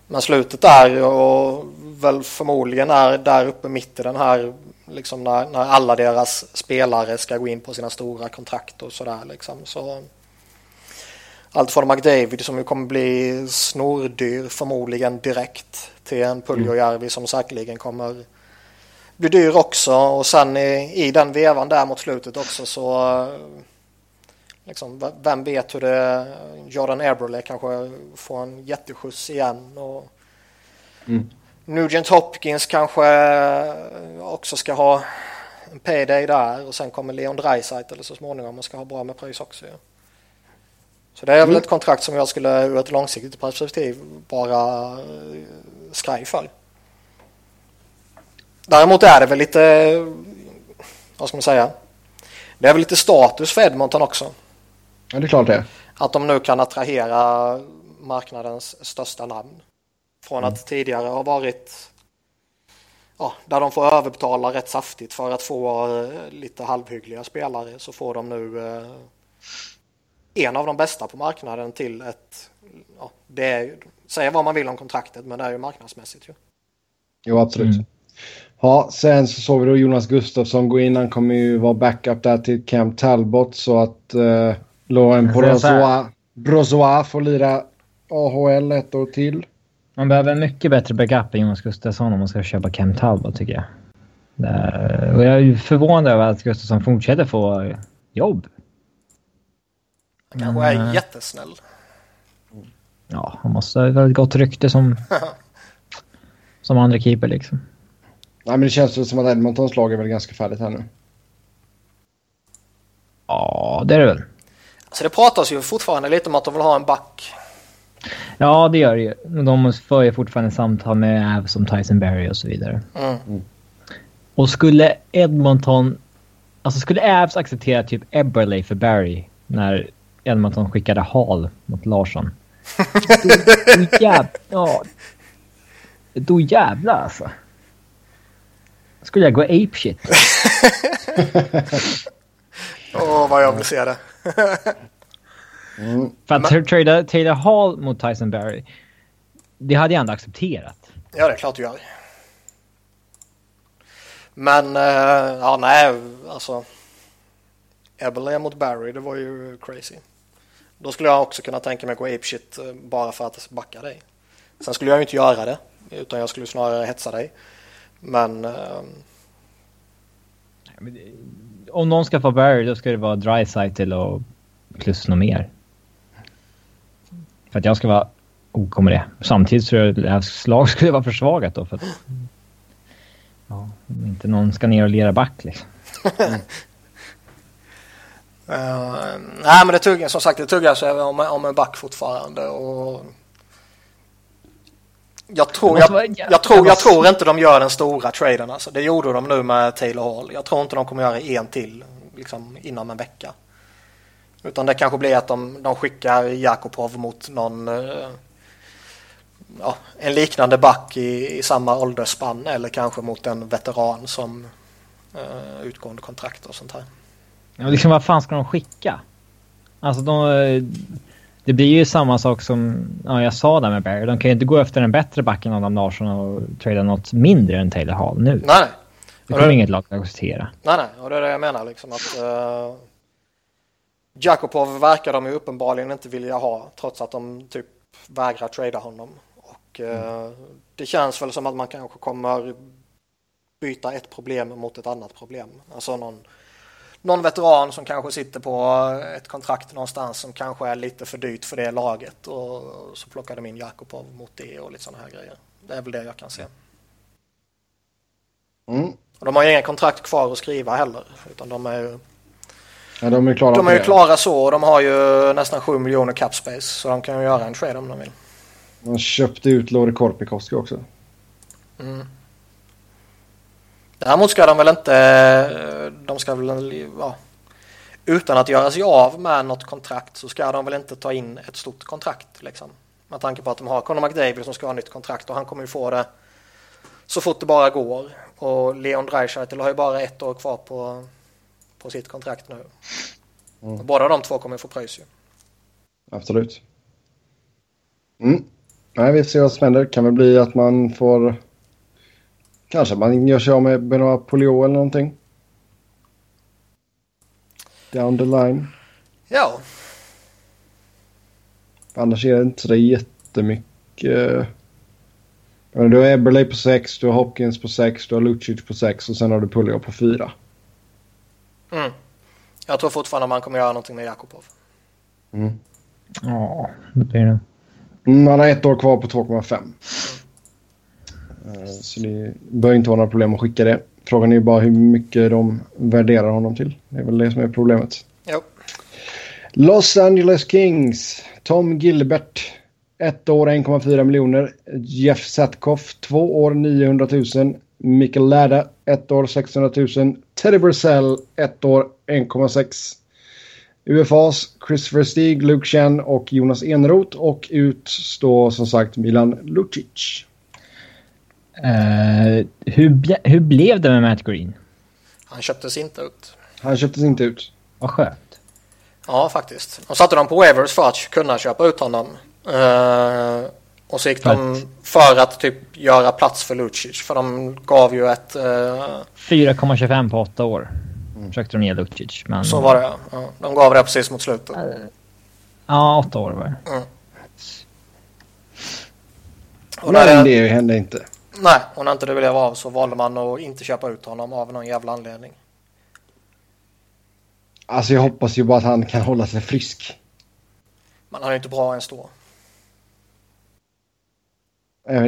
Men slutet där och väl förmodligen är där uppe mitt i den här liksom när, när alla deras spelare ska gå in på sina stora kontrakt och sådär liksom. Så allt från McDavid som ju kommer bli snordyr förmodligen direkt till en Puljojärvi mm. som säkerligen kommer blir dyr också och sen i, i den vevan där mot slutet också så liksom, vem vet hur det Jordan Eberle kanske får en jätteskjuts igen och mm. Nugent Hopkins kanske också ska ha en payday där och sen kommer Leon Draisaitl eller så småningom och ska ha bra med pris också. Ja. Så det är mm. väl ett kontrakt som jag skulle ur ett långsiktigt perspektiv bara skraj för. Däremot är det väl lite, vad ska man säga, det är väl lite status för Edmonton också. Ja, det är klart det. Att de nu kan attrahera marknadens största namn. Från mm. att tidigare ha varit ja, där de får överbetala rätt saftigt för att få eh, lite halvhyggliga spelare så får de nu eh, en av de bästa på marknaden till ett, ja, det är, säga vad man vill om kontraktet men det är ju marknadsmässigt ju. Jo, absolut. Mm. Ja, sen så såg vi då Jonas Gustafsson gå in. Han kommer ju vara backup där till Cam Talbot så att eh, Lauren Brozois får lira AHL ett år till. Man behöver en mycket bättre backup än Jonas Gustafsson om man ska köpa Cam Talbot tycker jag. Och jag är förvånad över att Gustafsson fortsätter få jobb. Han kanske är äh, jättesnäll. Ja, han måste ha ett väldigt gott rykte som, som andra keeper liksom. Nej, men det känns väl som att Edmontons lag är väl ganska färdigt här nu. Ja, det är det väl. Alltså det pratas ju fortfarande lite om att de vill ha en back. Ja, det gör det ju. De för ju fortfarande samtal med Avs som Tyson Berry och så vidare. Mm. Mm. Och skulle Edmonton... Alltså skulle Avs acceptera typ Eberle för Barry när Edmonton skickade Hall mot Larsson. då, då, jävla, ja, då jävlar alltså skulle jag gå ape shit. Åh, oh, vad jag vill se det. mm. För att Men... trada Taylor Hall mot Tyson Berry, det hade jag ändå accepterat. Ja, det är klart du gör. Men, uh, ja nej, alltså. Eberle mot Barry, det var ju crazy. Då skulle jag också kunna tänka mig gå ape shit eh, bara för att backa dig. Sen skulle jag ju inte göra det, utan jag skulle snarare hetsa dig. Men... Eh... Om någon ska få Barry då ska det vara Drycytle och plus något mer. För att jag ska vara OK med det. Samtidigt tror jag att deras lag skulle vara försvagat då. För att, ja, inte någon ska ner och lera back liksom. Mm. uh, nej men det tuggar som sagt det tuggar sig om, om en back fortfarande. Och jag tror, jag, jag, tror, jag tror inte de gör den stora traden. Alltså. Det gjorde de nu med Taylor Hall. Jag tror inte de kommer göra en till liksom, inom en vecka. Utan det kanske blir att de, de skickar Jakobov mot någon eh, ja, en liknande back i, i samma åldersspann eller kanske mot en veteran som uh, utgående kontrakt och sånt här. Ja, liksom vad fan ska de skicka? Alltså de, det blir ju samma sak som ja, jag sa där med Barry. De kan ju inte gå efter en bättre back än Adam Larsson och trada något mindre än Taylor Hall nu. Nej, Det kommer det... inget lag att acceptera. Nej, nej. Och det är det jag menar liksom att uh, Jakopov verkar de ju uppenbarligen inte vilja ha trots att de typ vägrar trada honom. Och mm. det känns väl som att man kanske kommer byta ett problem mot ett annat problem. Alltså någon, någon veteran som kanske sitter på ett kontrakt någonstans som kanske är lite för dyrt för det laget och så plockar de in Jakopov mot det och lite sådana här grejer. Det är väl det jag kan se. Mm. Och de har ju inga kontrakt kvar att skriva heller utan de är ju Ja, de är klara, de är ju klara så och de har ju nästan 7 miljoner cap space så de kan ju göra en trade om de vill. De köpte ut Lori Korpikoski också. Mm. Däremot ska de väl inte, de ska väl, ja, utan att göra sig av med något kontrakt så ska de väl inte ta in ett stort kontrakt liksom. Med tanke på att de har Conor McDavid som ska ha nytt kontrakt och han kommer ju få det så fort det bara går. Och Leon Draisaitl har ju bara ett år kvar på, på sitt kontrakt nu. Mm. Båda de två kommer få pröjs ju. Absolut. Mm. Nej, vi får se vad som händer. Kan väl bli att man får Kanske man gör sig av med Benoit Poliot eller någonting. Down the line. Ja. Annars är det inte så jättemycket. Du har Eberley på 6, du har Hopkins på 6, du har Lucic på 6 och sen har du Poliot på 4. Mm. Jag tror fortfarande man kommer göra någonting med Jakobov. Mm. Ja, det blir det. Mm, han har ett år kvar på 2,5. Mm. Eh, så det bör inte vara några problem att skicka det. Frågan är ju bara hur mycket de värderar honom till. Det är väl det som är problemet. Jo. Los Angeles Kings. Tom Gilbert. Ett år 1,4 miljoner. Jeff Satkoff. Två år 900 000. Mikael Lärda. Ett år 600 000. Teddy Brusell. Ett år 1,6. UFAs Christopher Stig, Luke Chen och Jonas Enroth. Och ut står som sagt Milan Lucic. Uh, hur, hur blev det med Matt Green? Han köptes inte ut. Han köptes inte ut. Vad skönt. Ja, faktiskt. De satte dem på waivers för att kunna köpa ut honom. Uh, och så gick de för att typ göra plats för Lucic. För de gav ju ett... Uh... Eh, 4,25 på åtta år. Mm. Försökte de ge Lucic. Men... Så var det ja. De gav det precis mot slutet. Ja, åtta år var det. Mm. Och Nej, det hände inte. Nej, och när inte det blev av så valde man att inte köpa ut honom av någon jävla anledning. Alltså jag hoppas ju bara att han kan hålla sig frisk. Men han är inte bra ens då.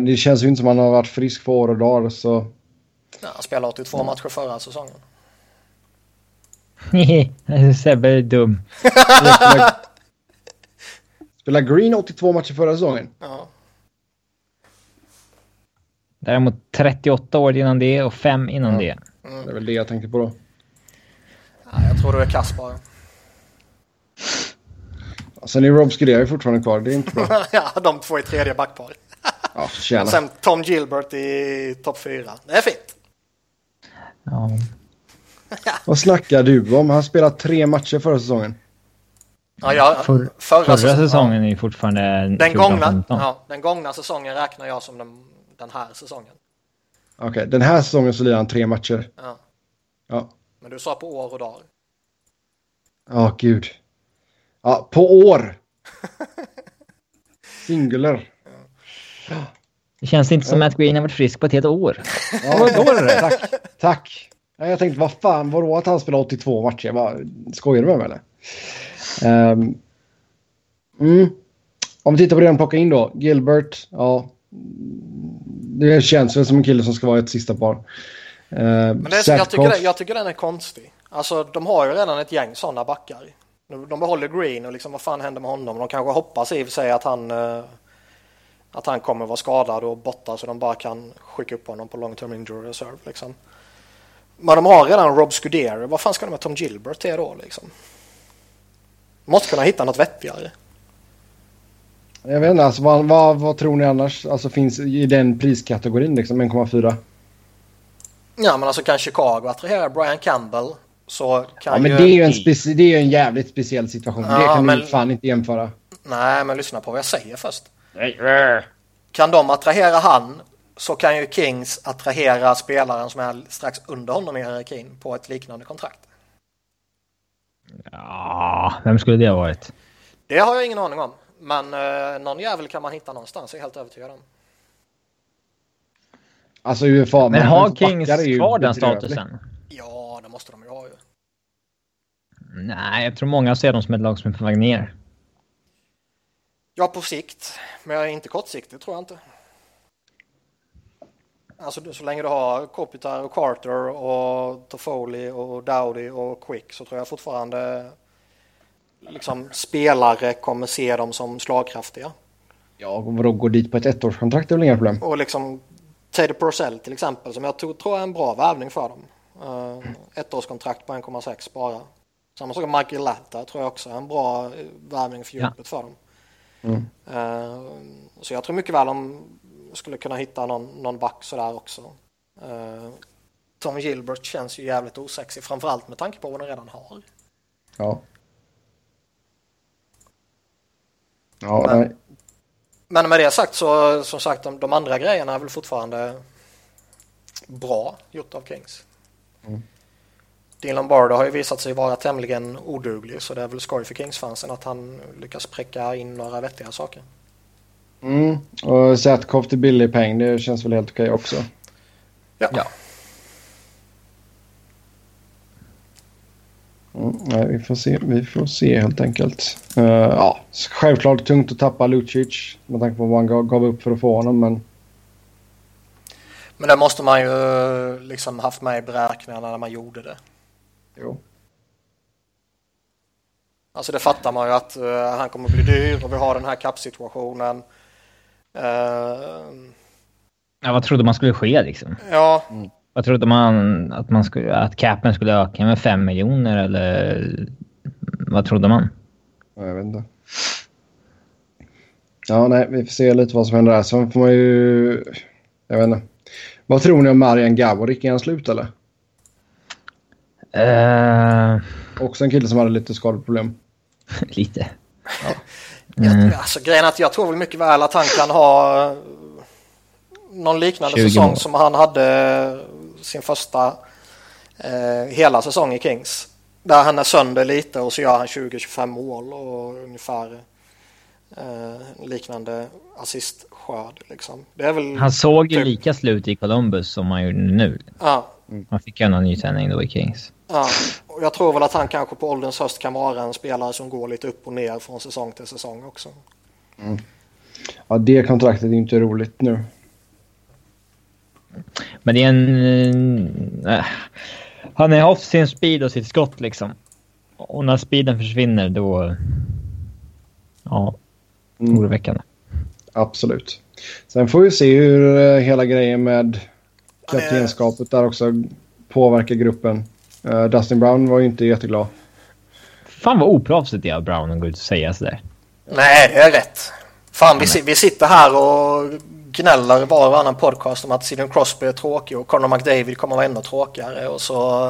Det känns ju inte som att han har varit frisk på år och dagar så... Ja, han spelade 82 mm. matcher förra säsongen. Sebbe är dum. Spelade Green 82 matcher förra säsongen? Ja. Däremot 38 år innan det och 5 innan ja. det. Mm. Det är väl det jag tänkte på då. Ja, jag tror du är kass bara. Sen är Rob Scuderi fortfarande kvar. Det är inte bra. ja, de två i tredje backpar. ja, tjena. Och sen Tom Gilbert i topp fyra. Det är fint. Ja. Vad snackar du om? Han spelat tre matcher förra säsongen. Ja, ja, För, förra, förra säsongen ja. är fortfarande den gångna, ja, den gångna säsongen räknar jag som den den här säsongen. Okej, okay, den här säsongen så lirar han tre matcher. Ja. ja. Men du sa på år och dagar. Ja, oh, gud. Ja, på år. Singular. Ja. Det känns inte som att Green har varit frisk på ett helt år. Ja, då är det Tack. Tack. Jag tänkte, vad fan, vadå att han spelar 82 matcher? Bara, skojar du med mig eller? Um, mm. Om vi tittar på det han plockar in då. Gilbert, ja, det känns väl som en kille som ska vara ett sista par. Uh, Men det är, jag, tycker det, jag tycker den är konstig. Alltså de har ju redan ett gäng sådana backar. De behåller Green och liksom vad fan händer med honom? De kanske hoppas i och för sig att han uh, att han kommer vara skadad och borta så de bara kan skicka upp honom på long term injury reserve liksom. Men de har redan Rob Scuderi. Vad fan ska de med Tom Gilbert till då liksom? Måste kunna hitta något vettigare. Jag vet inte, alltså, vad, vad, vad, tror ni annars alltså, finns i den priskategorin liksom 1,4? Ja men alltså kan Chicago attrahera Brian Campbell så kan Ja men ju... det är ju en, speci- det är en jävligt speciell situation. Ja, det kan men... du fan inte jämföra. Nej men lyssna på vad jag säger först. Kan de attrahera han så kan ju Kings attrahera spelaren som är strax under honom i hierarkin på ett liknande kontrakt. Ja, vem skulle det ha varit? Det har jag ingen aning om. Men eh, någon jävel kan man hitta någonstans, jag är helt övertygad om. Alltså UFA. Men har Kings kvar den statusen? Ja, det måste de ju ha ju. Nej, jag tror många ser dem som ett lag som är på väg ner. Ja, på sikt. Men jag är inte kortsiktigt tror jag inte. Alltså så länge du har Kopitar och Carter och Toffoli och Dowdy och Quick så tror jag fortfarande liksom spelare kommer se dem som slagkraftiga. Ja, vadå gå dit på ett ettårskontrakt är väl inga problem. Och liksom Teddy Purcell till exempel som jag tror är en bra värvning för dem. Uh, ettårskontrakt på 1,6 bara. Samma sak med Michael Latta tror jag också är en bra värvning för djupet ja. för dem. Mm. Uh, så jag tror mycket väl de skulle kunna hitta någon, någon back sådär också. Uh, Tom Gilbert känns ju jävligt osexig framförallt med tanke på vad de redan har. Ja. Ja, men, nej. men med det sagt så som sagt de, de andra grejerna är väl fortfarande bra gjort av Kings. Mm. Dean Lombardo har ju visat sig vara tämligen oduglig så det är väl skoj för Kings-fansen att han lyckas präcka in några vettiga saker. Mm, och Zetkov till billig peng, det känns väl helt okej också. Ja. ja. Mm, nej, vi får se. Vi får se helt enkelt. Uh, ja, självklart tungt att tappa Lucic med tanke på vad han gav, gav upp för att få honom, men... Men det måste man ju liksom haft med i beräkningarna när man gjorde det. Jo. Alltså det fattar man ju att uh, han kommer bli dyr och vi har den här kappsituationen. Uh, ja, vad trodde man skulle ske liksom? Ja. Mm. Vad trodde man att, man skulle, att capen skulle öka med 5 miljoner eller vad trodde man? Jag vet inte. Ja, nej, vi får se lite vad som händer där. Sen får man ju... Jag vet inte. Vad tror ni om Marian Gaborik? Är han slut eller? Uh... Också en kille som hade lite skadeproblem. lite. Ja. Mm. Alltså, grejen är att jag tror väl mycket väl att han kan ha någon liknande säsong år. som han hade sin första eh, hela säsong i Kings. Där han är sönder lite och så gör han 20-25 mål och ungefär eh, liknande assistskörd. Liksom. Det är väl han såg ju typ... lika slut i Columbus som han gjorde nu. Ja. Han fick ju en ny tändning då i Kings. Ja, och jag tror väl att han kanske på ålderns höst kan vara en spelare som går lite upp och ner från säsong till säsong också. Mm. Ja, det kontraktet är inte roligt nu. Men det är en... Äh, han har haft sin speed och sitt skott liksom. Och när speeden försvinner då... Ja, mm. oroväckande. Absolut. Sen får vi se hur eh, hela grejen med kaptenskapet där också påverkar gruppen. Uh, Dustin Brown var ju inte jätteglad. Fan vad oproffsigt det är av Brown att gå ut och säga sådär. Nej, det är rätt. Fan, vi, vi sitter här och gnäller var och varannan podcast om att Sidney Crosby är tråkig och Conor McDavid kommer vara ännu tråkigare och så...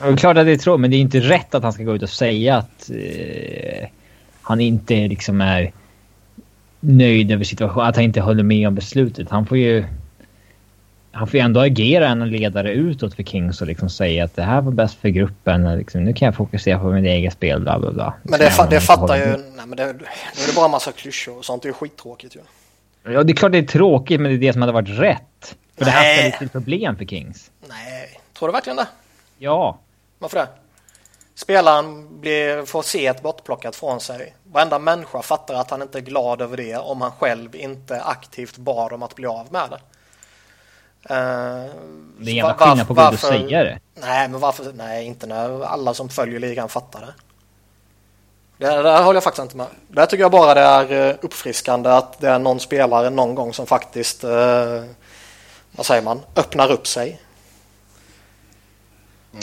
är klart att det är tråkigt, men det är inte rätt att han ska gå ut och säga att eh, han inte liksom är nöjd över situationen, att han inte håller med om beslutet. Han får ju han får ju ändå agera en ledare utåt för Kings och liksom säga att det här var bäst för gruppen. Liksom, nu kan jag fokusera på mitt eget spel, bla bla bla. Men det, fa det fattar ju... Nej, men det, nu är det bara en massa klyschor och sånt. Det är ju skittråkigt ju. Ja, det är klart det är tråkigt, men det är det som hade varit rätt. För Nej. det här ställer till problem för Kings. Nej, tror du verkligen det? Ja. Varför det? Spelaren blir, får se ett bortplockat från sig. Varenda människa fattar att han inte är glad över det om han själv inte aktivt bad om att bli av med det. Uh, det är en jävla skillnad på att gå och säga det. Nej, men varför? Nej, inte när alla som följer ligan fattar det. Det där håller jag faktiskt inte med. Där tycker jag bara det är eh, uppfriskande att det är någon spelare någon gång som faktiskt, eh, vad säger man, öppnar upp sig.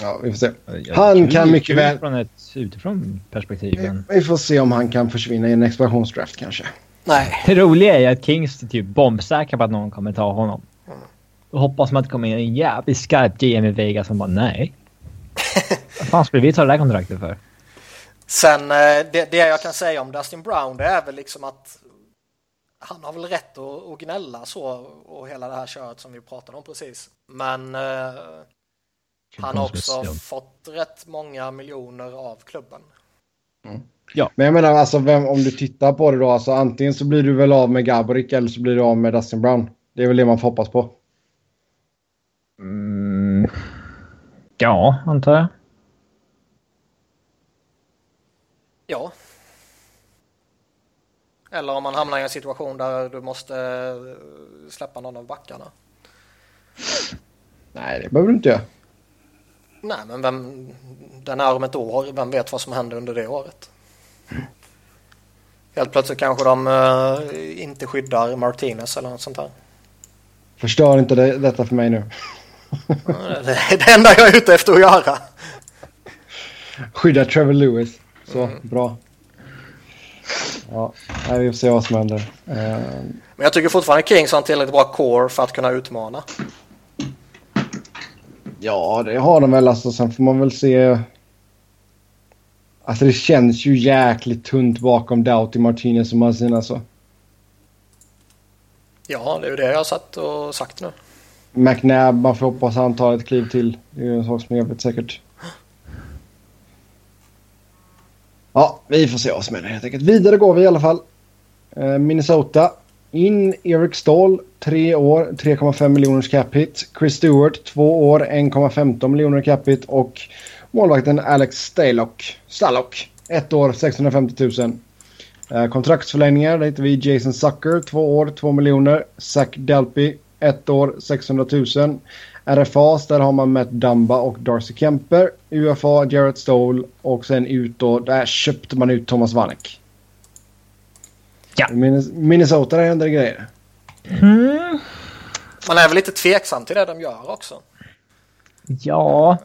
Ja, vi får se. Han kan mycket väl... Från ett utifrån perspektiv. Vi får se om han kan försvinna i en expansionsdraft kanske. Nej. Det roliga är att Kings är typ bombsäkra på att någon kommer ta honom. Och hoppas man att det kommer in en jävligt skarp GM i Vegas som bara nej. Vad fan skulle vi ta det där kontraktet för? Sen eh, det, det jag kan säga om Dustin Brown det är väl liksom att han har väl rätt att, att gnälla så och hela det här köret som vi pratade om precis. Men eh, Han har också fått rätt många miljoner av klubben. Mm. Ja. Men jag menar, alltså, vem, om du tittar på det då, alltså, antingen så blir du väl av med Gaborik eller så blir du av med Dustin Brown. Det är väl det man får hoppas på. Mm. Ja, antar jag. Ja. Eller om man hamnar i en situation där du måste eh, släppa någon av backarna. Nej, det behöver du inte göra. Nej, men vem, den är om ett år. Vem vet vad som händer under det året? Helt plötsligt kanske de uh, inte skyddar Martinez eller något sånt där. Förstör inte det, detta för mig nu. det är det enda jag är ute efter att göra. Skydda Trevor Lewis. Så, mm. bra. Ja, vi får se vad som händer. Uh... Men jag tycker fortfarande Kings har en tillräckligt bra core för att kunna utmana. Ja, det har de väl. Alltså, sen får man väl se. Alltså det känns ju jäkligt tunt bakom Doughty, Martinez och Marcin alltså. Ja, det är ju det jag har satt och sagt nu. McNabb, man får hoppas han tar ett kliv till. Det är ju en sak som är jävligt säkert. Ja, vi får se vad som händer helt enkelt. Vidare går vi i alla fall. Eh, Minnesota. In Eric Stahl, tre år, 3,5 miljoners cap hit. Chris Stewart, två år, 1,15 miljoner cap hit. Och målvakten Alex Stalock, Stalock ett år, 650 000. Eh, kontraktsförlängningar, där hittar vi Jason Sucker, två år, 2 miljoner. Zach Delpy, ett år, 600 000. RFAs, där har man Matt Dumba och Darcy Kemper. UFA, Jarrett Stoll och sen ut då, där köpte man ut Thomas Vanek. Ja. Minnesota, där händer det grejer. Mm. Man är väl lite tveksam till det de gör också. Ja.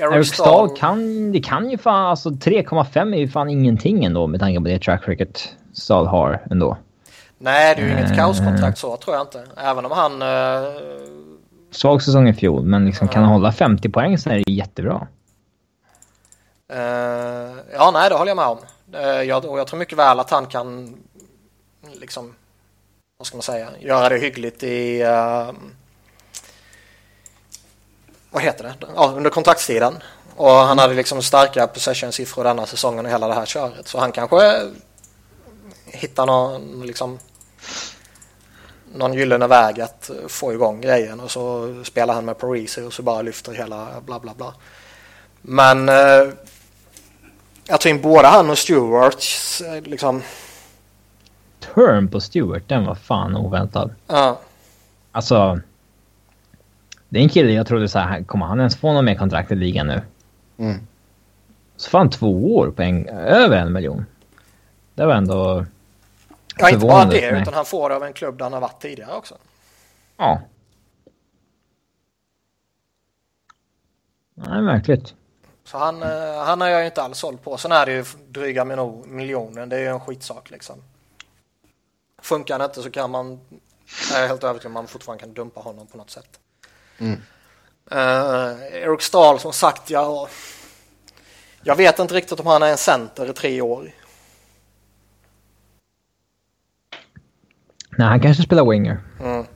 Uh, Eric Stahl kan, det kan ju fan, alltså 3,5 är ju fan ingenting ändå med tanke på det track record Stahl har ändå. Nej, det är ju inget uh, kaoskontrakt så tror jag inte. Även om han... Uh, svag säsong i fjol, men liksom kan han hålla 50 poäng så är det jättebra. Uh, ja, nej, det håller jag med om. Uh, jag, och jag tror mycket väl att han kan liksom, vad ska man säga, göra det hyggligt i uh, vad heter det? Ja, under kontraktstiden. Och han hade liksom starka possession-siffror denna säsongen och hela det här köret. Så han kanske hittar någon, liksom, någon gyllene väg att få igång grejen och så spelar han med Parisi och så bara lyfter hela bla bla bla. Men eh, jag tror in både han och Stewart liksom turn på Stewart, den var fan oväntad. Ja. Alltså... Det är en kille jag trodde så här, kommer han ens få någon mer kontrakt i ligan nu? Mm. Så fan två år på en, över en miljon. Det var ändå... Ja, inte bara det, utan han får det av en klubb där han har varit tidigare också. Ja. Nej, märkligt. Så han, eh, han har jag ju inte alls såld på. Sen är det ju dryga miljonen, det är ju en skitsak liksom. Funkar det inte så kan man, jag är helt övertygad om man fortfarande kan dumpa honom på något sätt. Mm. Uh, Eric Stahl som sagt, jag, jag vet inte riktigt om han är en center i tre år. Nej, han kanske spelar winger. Mm.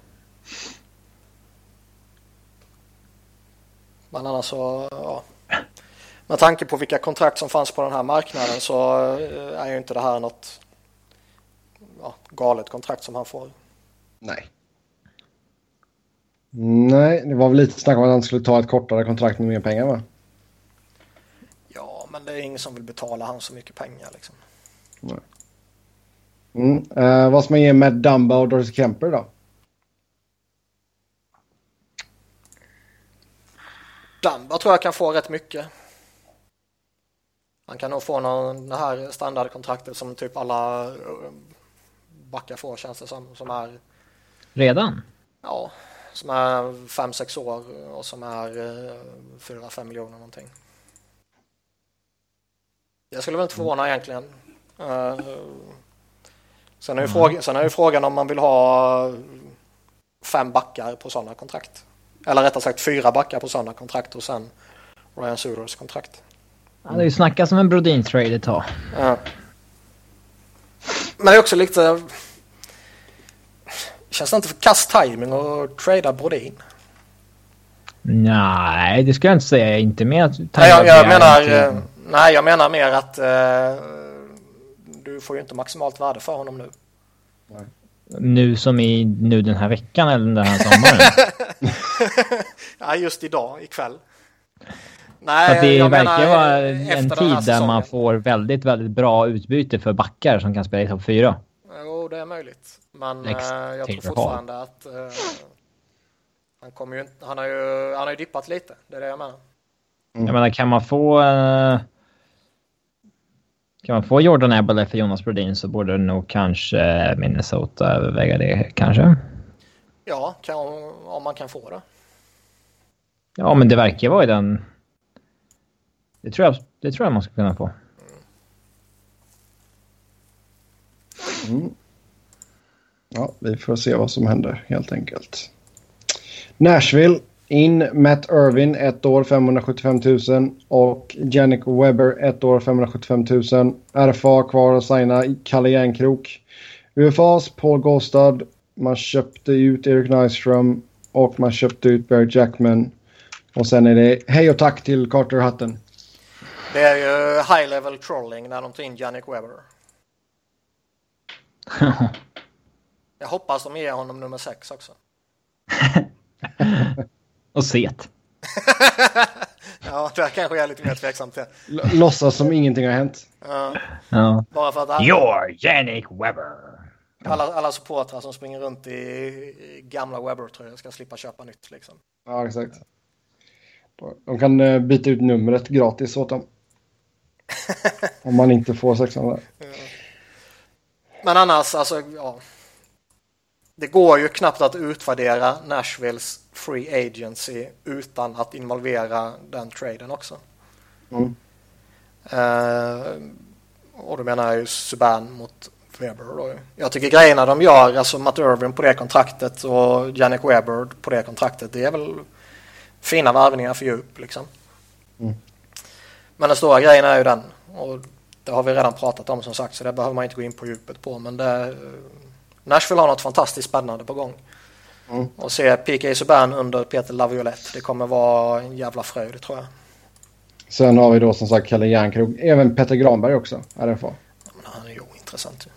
Men annars så, ja. Med tanke på vilka kontrakt som fanns på den här marknaden så eh, är ju inte det här något ja, galet kontrakt som han får. Nej. Nej, det var väl lite snack om att han skulle ta ett kortare kontrakt med mer pengar va? Ja, men det är ingen som vill betala han så mycket pengar liksom. Nej. Mm. Uh, vad ska man ge med Dumba och Doris Kemper då? Dumba tror jag kan få rätt mycket. Han kan nog få någon, det här standardkontraktet som typ alla backar får känns det som. Som är... Redan? Ja, som är 5-6 år och som är 4-5 eh, miljoner någonting. Jag skulle väl inte förvåna egentligen. Sen, är ju mm. fråga, sen är ju frågan om man vill ha fem backar på sådana kontrakt. Eller rättare sagt fyra backar på sådana kontrakt och sen Ryan Suders kontrakt. Ja, det är ju snackat som en Brodin-trade ett tag. Ja. Men det är också lite... Känns det inte för kast timing att trada Brodin? Nej, det ska jag inte säga. Inte mer att... Nej, jag, jag menar, inte... nej, jag menar mer att uh, får ju inte maximalt värde för honom nu. Nej. Nu som i nu den här veckan eller den här sommaren? ja, just idag, ikväll. Nej, att det verkar vara en tid där man får väldigt, väldigt bra utbyte för backar som kan spela i topp 4. Jo, det är möjligt. Men Next uh, jag tror fortfarande Hall. att uh, han, kommer ju, han, har ju, han har ju dippat lite. Det är det jag menar. Mm. Jag menar, kan man få... Uh, kan man få Jordan Eberle för Jonas Brodin så borde nog kanske Minnesota överväga det kanske. Ja, kan, om man kan få det. Ja, men det verkar vara i den... Det tror jag, det tror jag man ska kunna få. Mm. Ja, vi får se vad som händer helt enkelt. Nashville in Matt Irvin ett år 575 000 och Jannik Webber ett år 575 000. RFA kvar att signa Kalle Järnkrok. UFAs Paul Gåstad. Man köpte ut Erik Nyström och man köpte ut Barry Jackman. Och sen är det hej och tack till Carter Hutton. Det är ju high level trolling när de tar in Jannik Webber. Jag hoppas de ger honom nummer sex också. Och set. ja, det kanske jag är lite mer tveksam till. L låtsas som ingenting har hänt. Ja. ja. Bara för att alla, You're Jannik Webber. Alla, alla supportrar som springer runt i gamla Webber-tröjor ska slippa köpa nytt liksom. Ja, exakt. De kan eh, byta ut numret gratis åt dem. Om man inte får sexan där. Men annars, alltså, ja. Det går ju knappt att utvärdera Nashvilles Free Agency utan att involvera den traden också. Mm. Uh, och då menar jag ju Subban mot Weber. Då. Jag tycker grejerna de gör, alltså Matt Irvin på det kontraktet och Jannik Weber på det kontraktet, det är väl fina värvningar för djup liksom. Mm. Men den stora grejen är ju den, och det har vi redan pratat om som sagt så det behöver man inte gå in på djupet på, men det, Nashville har något fantastiskt spännande på gång. Mm. Och se PK Subban under Peter Laviolette. Det kommer vara en jävla fröjd tror jag. Sen har vi då som sagt Kalle Järnkrog. Även Petter Granberg också, RFA. Ja, men han är ju ointressant.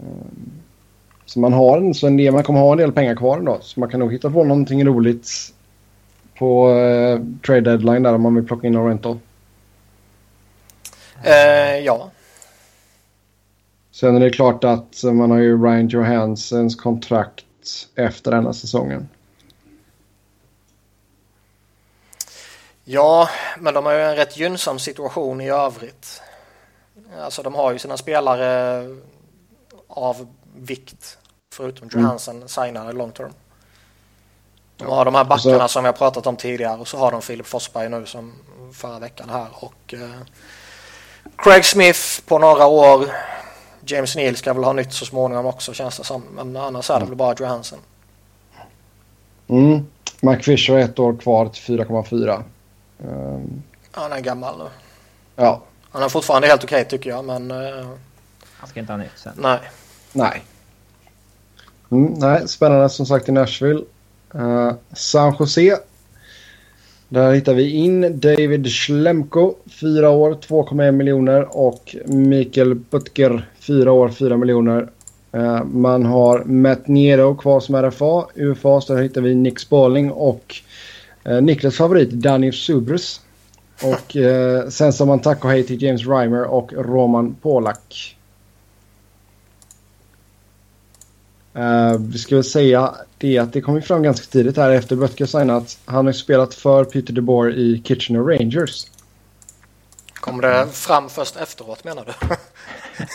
Mm. Så man har en, så en del, man kommer ha en del pengar kvar då. Så man kan nog hitta på någonting roligt på eh, trade deadline där om man vill plocka in en rental. Eh, ja. Sen är det klart att man har ju Ryan Johansens kontrakt efter denna säsongen. Ja, men de har ju en rätt gynnsam situation i övrigt. Alltså de har ju sina spelare av vikt förutom. Johansen mm. signade long term. De har de här backarna så... som vi har pratat om tidigare och så har de Filip Forsberg nu som förra veckan här och eh, Craig Smith på några år. James Neal ska väl ha nytt så småningom också känns det som. Men annars är det mm. väl bara Johansson. Mm. Mike Fisher har ett år kvar till 4,4. Um... Han är gammal nu. Ja. Han är fortfarande helt okej okay, tycker jag men... Uh... Han ska inte ha nytt sen. Nej. Nej. Mm, nej, spännande som sagt i Nashville. Uh, San Jose där hittar vi in David Schlemko, 4 år, 2,1 miljoner och Mikael Butker, 4 år, 4 miljoner. Eh, man har Matt Niero kvar som RFA. UFA så där hittar vi Nick Spalling och eh, Niklas favorit Danny Subrus. Och eh, sen som man tack och hej till James Reimer och Roman Polak. Uh, vi ska väl säga det att det kom fram ganska tidigt här efter Böttger signat. Han har spelat för Peter DeBoer i Kitchener Rangers. Kom det fram först efteråt menar du?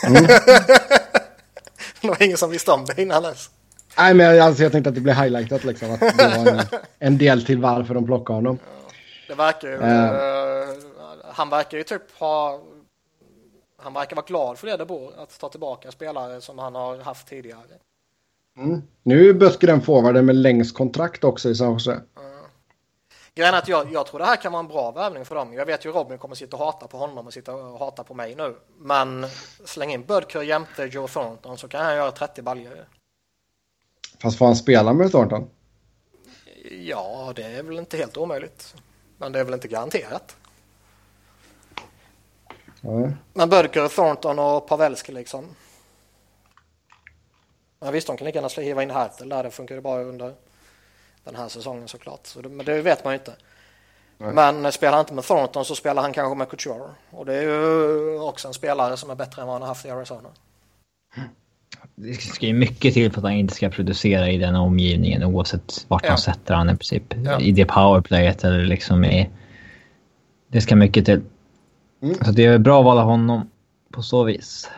Mm. det var ingen som visste om det innan dess. Nej, men jag, alltså, jag tänkte att det blev highlightat liksom. Att det var en, en del till varför de plockade honom. Det verkar ju... Uh. han verkar ju typ ha... Han verkar vara glad för det DeBoer, att ta tillbaka spelare som han har haft tidigare. Mm. Nu är Böttger den forwarden med längst kontrakt också i San Jose. Mm. Grejen är att jag, jag tror det här kan vara en bra värvning för dem. Jag vet ju Robin kommer sitta och hata på honom och sitta och hata på mig nu. Men släng in Bödker jämte Joe Thornton så kan han göra 30 baljor. Fast får han spela med Thornton? Ja, det är väl inte helt omöjligt. Men det är väl inte garanterat. Mm. Men Bödker, Thornton och Pavelski liksom. Ja, visst, de kan lika gärna hiva in Hertel där. Det funkar ju bara under den här säsongen såklart. Så det, men det vet man ju inte. Nej. Men spelar han inte med Thornton så spelar han kanske med Couture. Och det är ju också en spelare som är bättre än vad han har haft i Arizona. Det ska ju mycket till för att han inte ska producera i den omgivningen oavsett vart ja. man sätter han i princip. Ja. I det powerplayet eller liksom i... Det ska mycket till. Mm. Så det är bra att vara honom på så vis.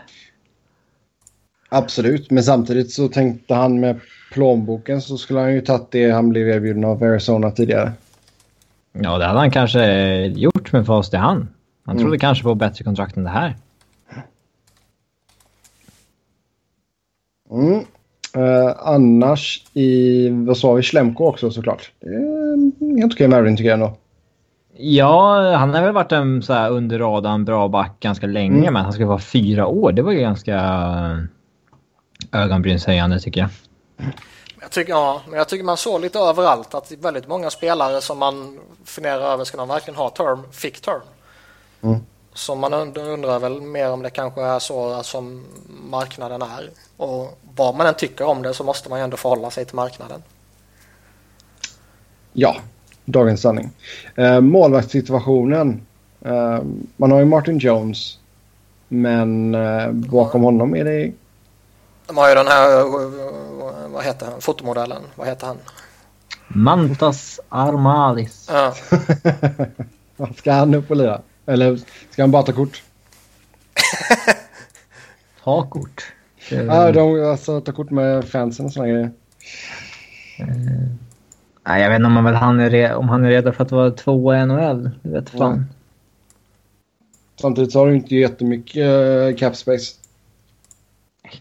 Absolut, men samtidigt så tänkte han med plånboken så skulle han ju tagit det han blev erbjuden av Arizona tidigare. Ja, det hade han kanske gjort med fast i hand. Han trodde mm. kanske på bättre kontrakt än det här. Mm. Uh, annars i, vad sa vi, Schlemko också såklart. Är helt okej Marin tycker jag ändå. Ja, han har väl varit en så här under radarn bra back ganska länge, mm. men han ska vara fyra år. Det var ju ganska ögonbrynshöjande tycker jag. Jag tycker, ja, men jag tycker man såg lite överallt att väldigt många spelare som man funderar över, ska de verkligen ha term, fick term? Mm. Så man undrar väl mer om det kanske är så som marknaden är. Och vad man än tycker om det så måste man ju ändå förhålla sig till marknaden. Ja, dagens sanning. Eh, målvaktssituationen. Eh, man har ju Martin Jones. Men eh, bakom honom är det de har ju den här, vad heter han, fotomodellen, vad heter han? Mantas Armalis. Ja. ska han upp och lira? Eller ska han bara ta kort? ta kort? Ja, de, alltså ta kort med fansen och sådana grejer. Uh, nej, jag vet inte om han, är om han är redo för att vara tvåa i NHL. Det vet fan. Ja. Samtidigt så har du inte jättemycket uh, cap space.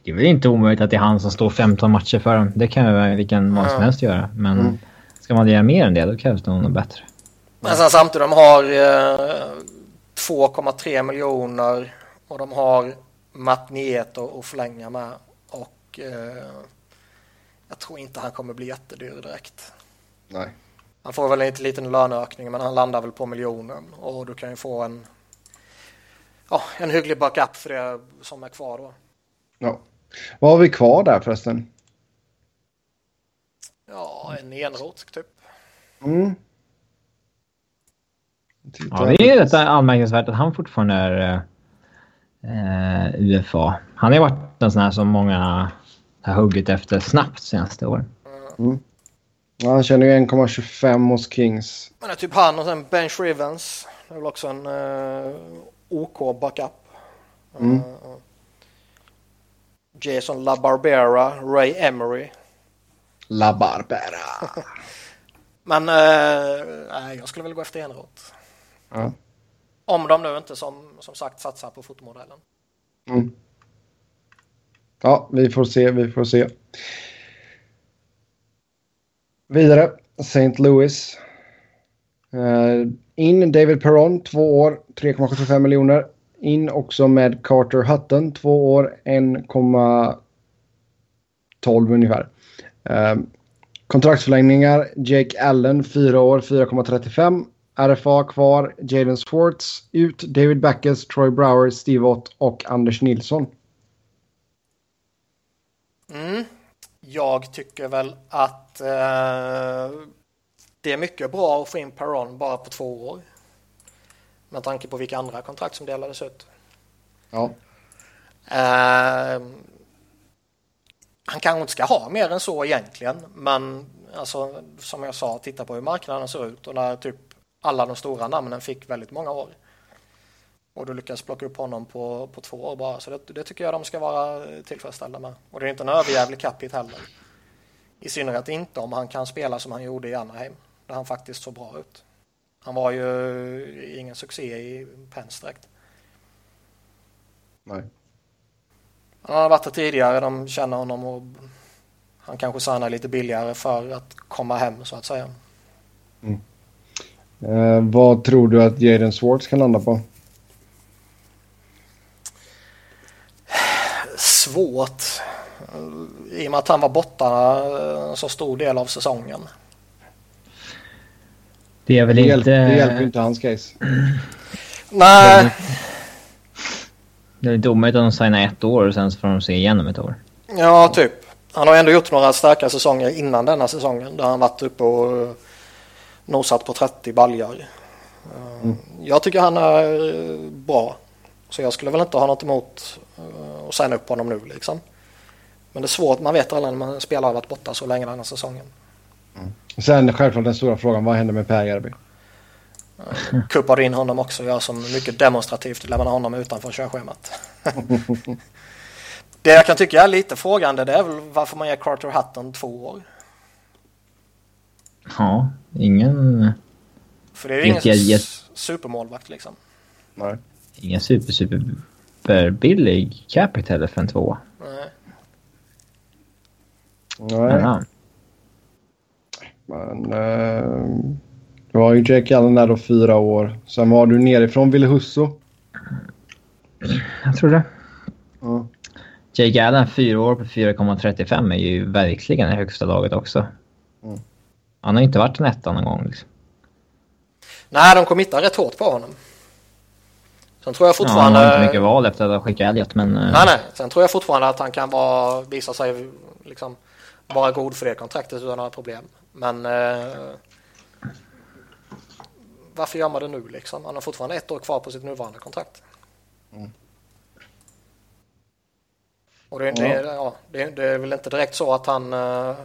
Det är väl inte omöjligt att det är han som står 15 matcher för dem. Det kan ju vilken man som helst göra. Men mm. ska man göra mer än det, då krävs det nog bättre. Men sen samtidigt, de har eh, 2,3 miljoner och de har Matt Nieto att förlänga med. Och eh, jag tror inte han kommer bli jättedyr direkt. Nej. Han får väl en liten löneökning, men han landar väl på miljonen. Och du kan ju få en, ja, en hygglig backup för det som är kvar då. Ja. Vad har vi kvar där förresten? Ja, en enrot typ. Mm. Ja, det är rätt anmärkningsvärt att han fortfarande är eh, UFA. Han har varit en sån här som många har huggit efter snabbt senaste åren. Mm. Ja, han känner ju 1,25 hos Kings. Men det är typ han och sen Bench Rivens. Det är väl också en eh, OK backup. Mm. Uh, Jason La Barbera, Ray Emery. La Barbera. Men eh, jag skulle väl gå efter Enroth. Ja. Om de nu inte som, som sagt satsar på fotomodellen. Mm. Ja, vi får se, vi får se. Vidare, St. Louis. Uh, in David Perron, två år, 3,75 miljoner in också med Carter Hutton, två år, 1,12 ungefär. Eh, kontraktsförlängningar, Jake Allen, fyra år, 4,35. RFA kvar, Jaden Swartz ut, David Backes, Troy Brower, Steve Ott och Anders Nilsson. Mm. Jag tycker väl att eh, det är mycket bra att få in Perron bara på två år. Med tanke på vilka andra kontrakt som delades ut. Ja. Uh, han kanske inte ska ha mer än så egentligen. Men alltså, som jag sa, titta på hur marknaden ser ut och när typ alla de stora namnen fick väldigt många år. Och du lyckas plocka upp honom på, på två år bara. Så det, det tycker jag de ska vara tillfredsställda med. Och det är inte en överjävlig capita heller. I synnerhet inte om han kan spela som han gjorde i Anaheim. Där han faktiskt såg bra ut. Han var ju ingen succé i Pens direkt. Nej. Han har varit där tidigare, de känner honom och han kanske signar lite billigare för att komma hem så att säga. Mm. Eh, vad tror du att Jaden Swartz kan landa på? Det är väl Det, inte... hjälper, det hjälper inte hans case. Nej, Det är lite omöjligt att de signar ett år och sen så får de se igen om ett år. ja typ. Han har ändå gjort några starka säsonger innan denna säsongen där han varit uppe och eh, nosat på 30 baljor. Eh, Jag tycker han är eh, bra. Så jag skulle väl inte ha något emot att signa upp honom nu liksom. Men det är svårt, man vet aldrig när man spelar har varit borta så länge den här säsongen. Sen självklart den stora frågan, vad händer med Per Järby? Kuppar in honom också, gör som mycket demonstrativt, lämnar honom utanför körschemat. det jag kan tycka är lite frågande det är väl varför man ger Carter Hutton två år. Ja, ingen, För det är ju ingen jätte- s- supermålvakt liksom. Nej. ingen super, super billig heller för en tvåa. Nej. Nej. Men... Uh, du har ju Jake Allen där då fyra år. Sen var du nerifrån Ville Husso. Jag tror det. Ja. Jake Allen, fyra år på 4,35 är ju verkligen det högsta laget också. Mm. Han har inte varit en etta någon gång. Liksom. Nej, de committar rätt hårt på honom. Sen tror jag Ja, han fortfarande... har inte mycket val efter att ha skickat Elliot, men... eh, Nej, nej. Sen tror jag fortfarande att han kan vara, visa sig liksom, vara god för det kontraktet utan några problem. Men eh, varför gör man det nu liksom? Han har fortfarande ett år kvar på sitt nuvarande kontrakt. Och det är, inte, Ja. ja. det, är, det är väl inte direkt så att han... Eh,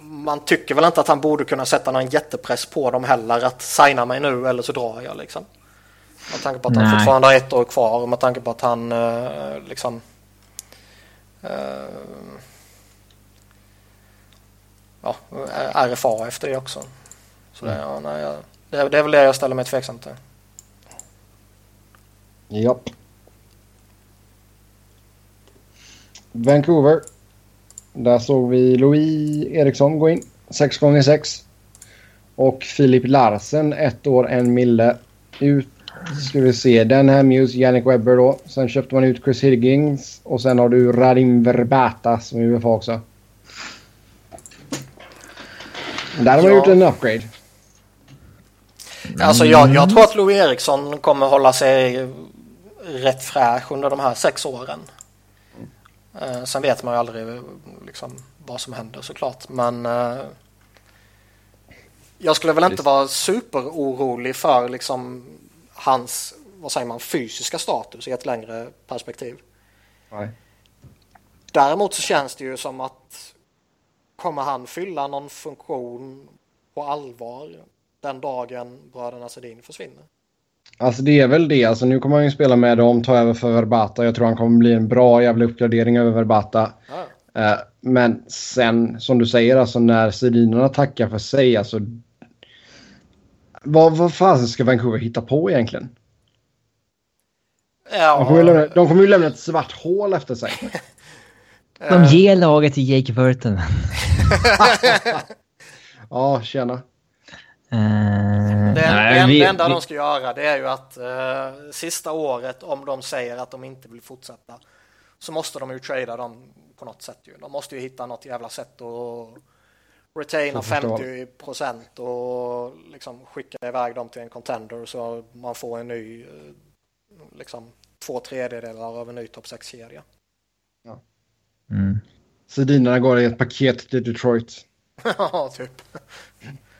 man tycker väl inte att han borde kunna sätta någon jättepress på dem heller att signa mig nu eller så drar jag liksom. Med tanke på att han Nej. fortfarande har ett år kvar och med tanke på att han eh, liksom eh, ja, är RFA efter det också. Så det, ja, nej, jag, det, är, det är väl det jag ställer mig tveksam till. Japp. Vancouver. Där såg vi Louis Eriksson gå in. 6 gånger 6 Och Filip Larsen, ett år, en mille. Ut ska vi se. Den här Muse, Yannick Webber då. Sen köpte man ut Chris Higgins. Och sen har du Radim Verbata som är UFA också. Där har man Ja. gjort en upgrade. Alltså jag, jag tror att Louis Eriksson kommer hålla sig rätt fräsch under de här sex åren. Eh, sen vet man ju aldrig liksom, vad som händer såklart. Men eh, jag skulle väl inte vara superorolig för liksom, hans vad säger man, fysiska status i ett längre perspektiv. Nej. Däremot så känns det ju som att kommer han fylla någon funktion på allvar den dagen bröderna Sedin försvinner? Alltså det är väl det. Alltså nu kommer han ju spela med dem, ta över för Verbata. Jag tror han kommer bli en bra jävla uppgradering över Verbata. Ja. Eh, men sen, som du säger, alltså när Sedinerna tackar för sig, alltså... Vad, vad fan ska Vancouver hitta på egentligen? De kommer, lämna, Ja, de kommer ju lämna ett svart hål efter sig. De ger laget till Jake Burton. Ja, tjena. Uh, det, det, en- det enda de ska göra det är ju att eh, sista året om de säger att de inte vill fortsätta så måste de ju trada dem på något sätt ju. De måste ju hitta något jävla sätt att retaina Får förstå. 50 procent och liksom skicka iväg dem till en contender så man får en ny eh, liksom två tredjedelar av en ny topp 6-kedja. Mm. Sedinerna går i ett paket till Detroit. Ja, typ.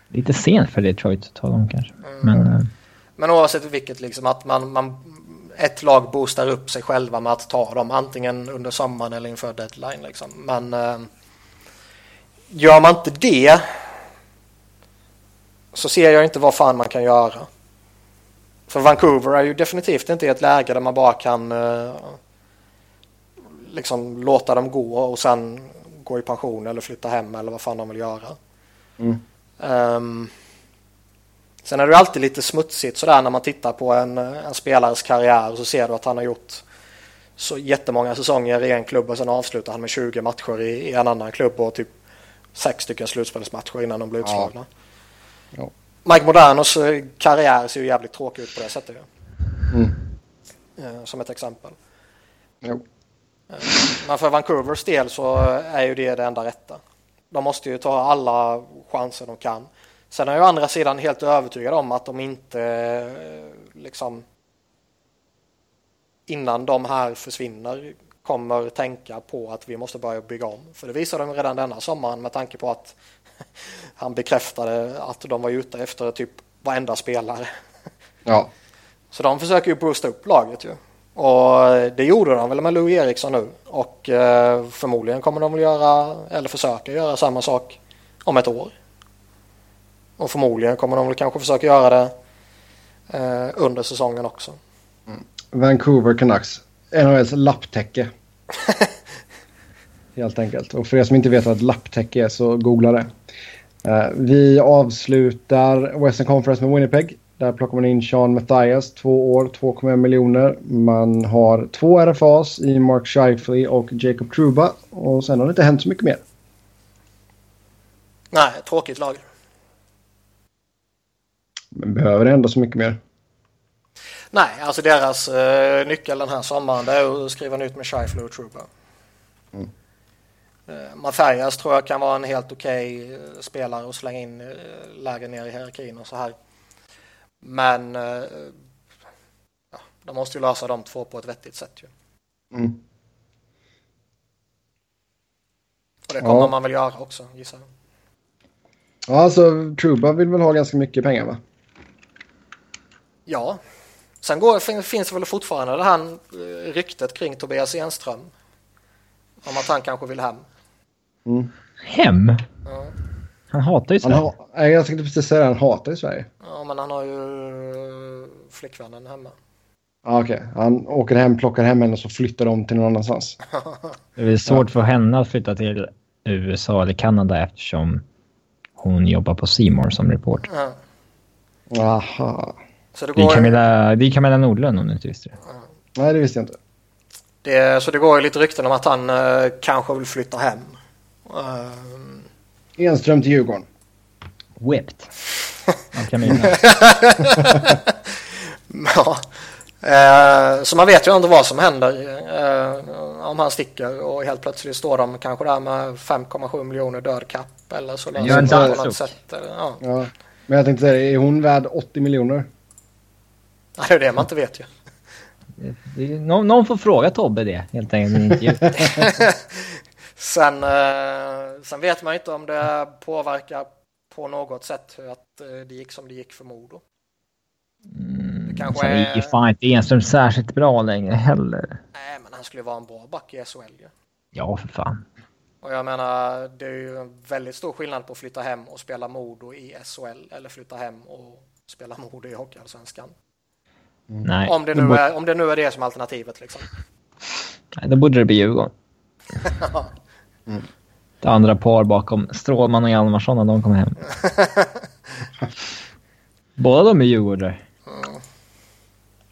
Lite sent för Detroit att tala om kanske. Men eh, Men oavsett vilket, liksom att man, man, ett lag boostar upp sig själva med att ta dem antingen under sommaren eller inför deadline. Liksom. Men eh, gör man inte det så ser jag inte vad fan man kan göra. För Vancouver är ju definitivt inte i ett läge där man bara kan eh, liksom låta dem gå och sen gå i pension eller flytta hem eller vad fan de vill göra. Mm. Ehm, sen är det alltid lite smutsigt sådär när man tittar på en, en spelares karriär så ser du att han har gjort så jättemånga säsonger i en klubb och sen avslutar han med 20 matcher i, i en annan klubb och typ sex stycken slutspelsmatcher innan de blir utslagna. Ja. Mike Modernos eh, karriär ser ju jävligt tråkig ut på det sättet. Mm. Eh, Som ett exempel. Jo. Men för Vancouvers del så är ju det det enda rätta. De måste ju ta alla chanser de kan. Sen är jag å andra sidan helt övertygad om att de inte eh, liksom innan de här försvinner kommer tänka på att vi måste börja bygga om. För det visade de redan denna sommaren med tanke på att han bekräftade att de var ute efter typ varenda spelare. Ja. Så de försöker ju boosta upp laget ju. Och det gjorde de väl med Louis Eriksson nu. Och eh, förmodligen kommer de väl göra, eller försöka göra samma sak om ett år. Och förmodligen kommer de väl kanske försöka göra det eh, under säsongen också. Mm. Vancouver Canucks. NHLs lapptäcke. Helt enkelt. Och för er som inte vet vad ett lapptäcke är så googla det. Vi avslutar Western Conference med Winnipeg. Där plockar man in Sean Mathias, två år, 2,1 miljoner. Man har två RFAs i Mark Scheifele och Jacob Truba. Och sen har det inte hänt så mycket mer. Nej, tråkigt lag. Men behöver det ändå så mycket mer? Nej, alltså deras uh, nyckel den här sommaren det är att skriva nytt med Scheifele och Truba. Mm. Uh, Mathias tror jag kan vara en helt okej okay, uh, spelare och slänga in uh, lägre ner i hierarkin och så här. Men uh, ja, de måste ju lösa de två på ett vettigt sätt ju. Mm. Och det kommer ja. man väl göra också gissar jag. Ja, alltså Truba vill väl ha ganska mycket pengar va? Ja, Sen går, finns det väl fortfarande det här eh, ryktet kring Tobias Enström. Om att han kanske vill hem. Mm. Hem? Ja. Han hatar ju Sverige. Ha, jag tänkte precis säga att han hatar ju Sverige. Ja, men han har ju eh, flickvännen hemma. Ja, Okej, okay. han åker hem, plockar hem henne och så flyttar de till någon annanstans. det är svårt ja. för henne att flytta till USA eller Kanada eftersom hon jobbar på Seymour som reporter. Ja. Aha. Så det, går... det, är Camilla, det är Camilla Nordlund om du inte visste det. Ja. Nej, det visste jag inte. Det, så det går ju lite rykten om att han uh, kanske vill flytta hem. Uh... Enström till Djurgården. Whipped. Ja. Uh, så man vet ju inte vad som händer om han sticker och helt plötsligt står de kanske där med 5,7 miljoner död kapp eller så. Gör en på något sätt. Ja. ja. Men jag tänkte säga, är hon värd 80 miljoner? Ja, det är det man inte vet ju. Någon, någon får fråga Tobbe det helt enkelt. sen, eh, sen vet man inte om det påverkar på något sätt att eh, det gick som det gick för Modo. Mm, det kanske är... är ju fan inte Enström särskilt bra längre heller. Nej, men han skulle vara en bra back i SHL ju. Ja, för fan. Och jag menar, det är ju en väldigt stor skillnad på att flytta hem och spela Modo i SHL eller flytta hem och spela Modo i Hockeyallsvenskan. Mm. Nej. Om det, nu är, om det nu är det som alternativet liksom. Nej, då borde det bli Djurgården. mm. Det andra par bakom Strålman och Hjalmarsson när de kommer hem. Båda de är djurgårdare. Mm.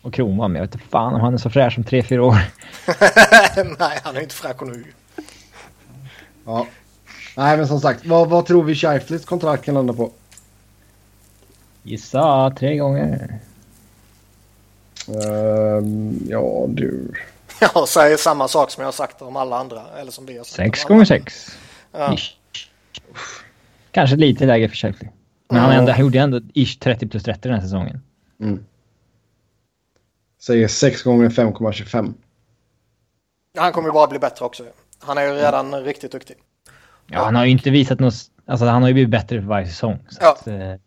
Och Kronwall, men jag vet inte fan om han är så fräsch som tre fyra år. Nej, han är inte fräsch nu. Ja. Nej, men som sagt, vad, vad tror vi Scheiflets kontrakt kan landa på? Gissa tre gånger. Um, ja, du. Jag säger samma sak som jag har sagt om alla andra. Eller som vi har sagt sex gånger sex. Ja. Kanske lite lägre för Sheffield. Men mm. han ändå, gjorde ändå ish 30 plus 30 den här säsongen. Mm. Säger 6 gånger 5,25. Han kommer ju bara bli bättre också. Han är ju redan mm. riktigt duktig. Ja, han har ju inte visat något... Alltså han har ju blivit bättre för varje säsong. Så ja. Att, eh... mm.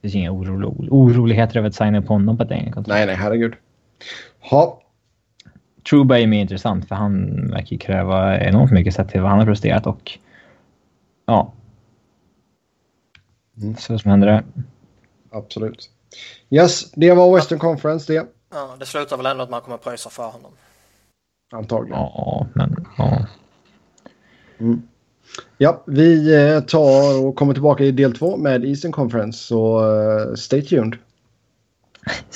Det finns inga oro, oroligheter över att signa upp honom på ett längre kontrakt. Nej, nej, herregud. Ha. Truba är mer intressant för han verkar kräva enormt mycket sett till vad han har presterat och ja. Mm. Så som händer det. Absolut. Yes, det var Western Conference det. Ja, det slutar väl ändå att man kommer pröjsa för honom. Antagligen. Ja, men ja. Mm. Ja, vi eh, tar och kommer tillbaka i del två med Eastern Conference, så uh, stay tuned.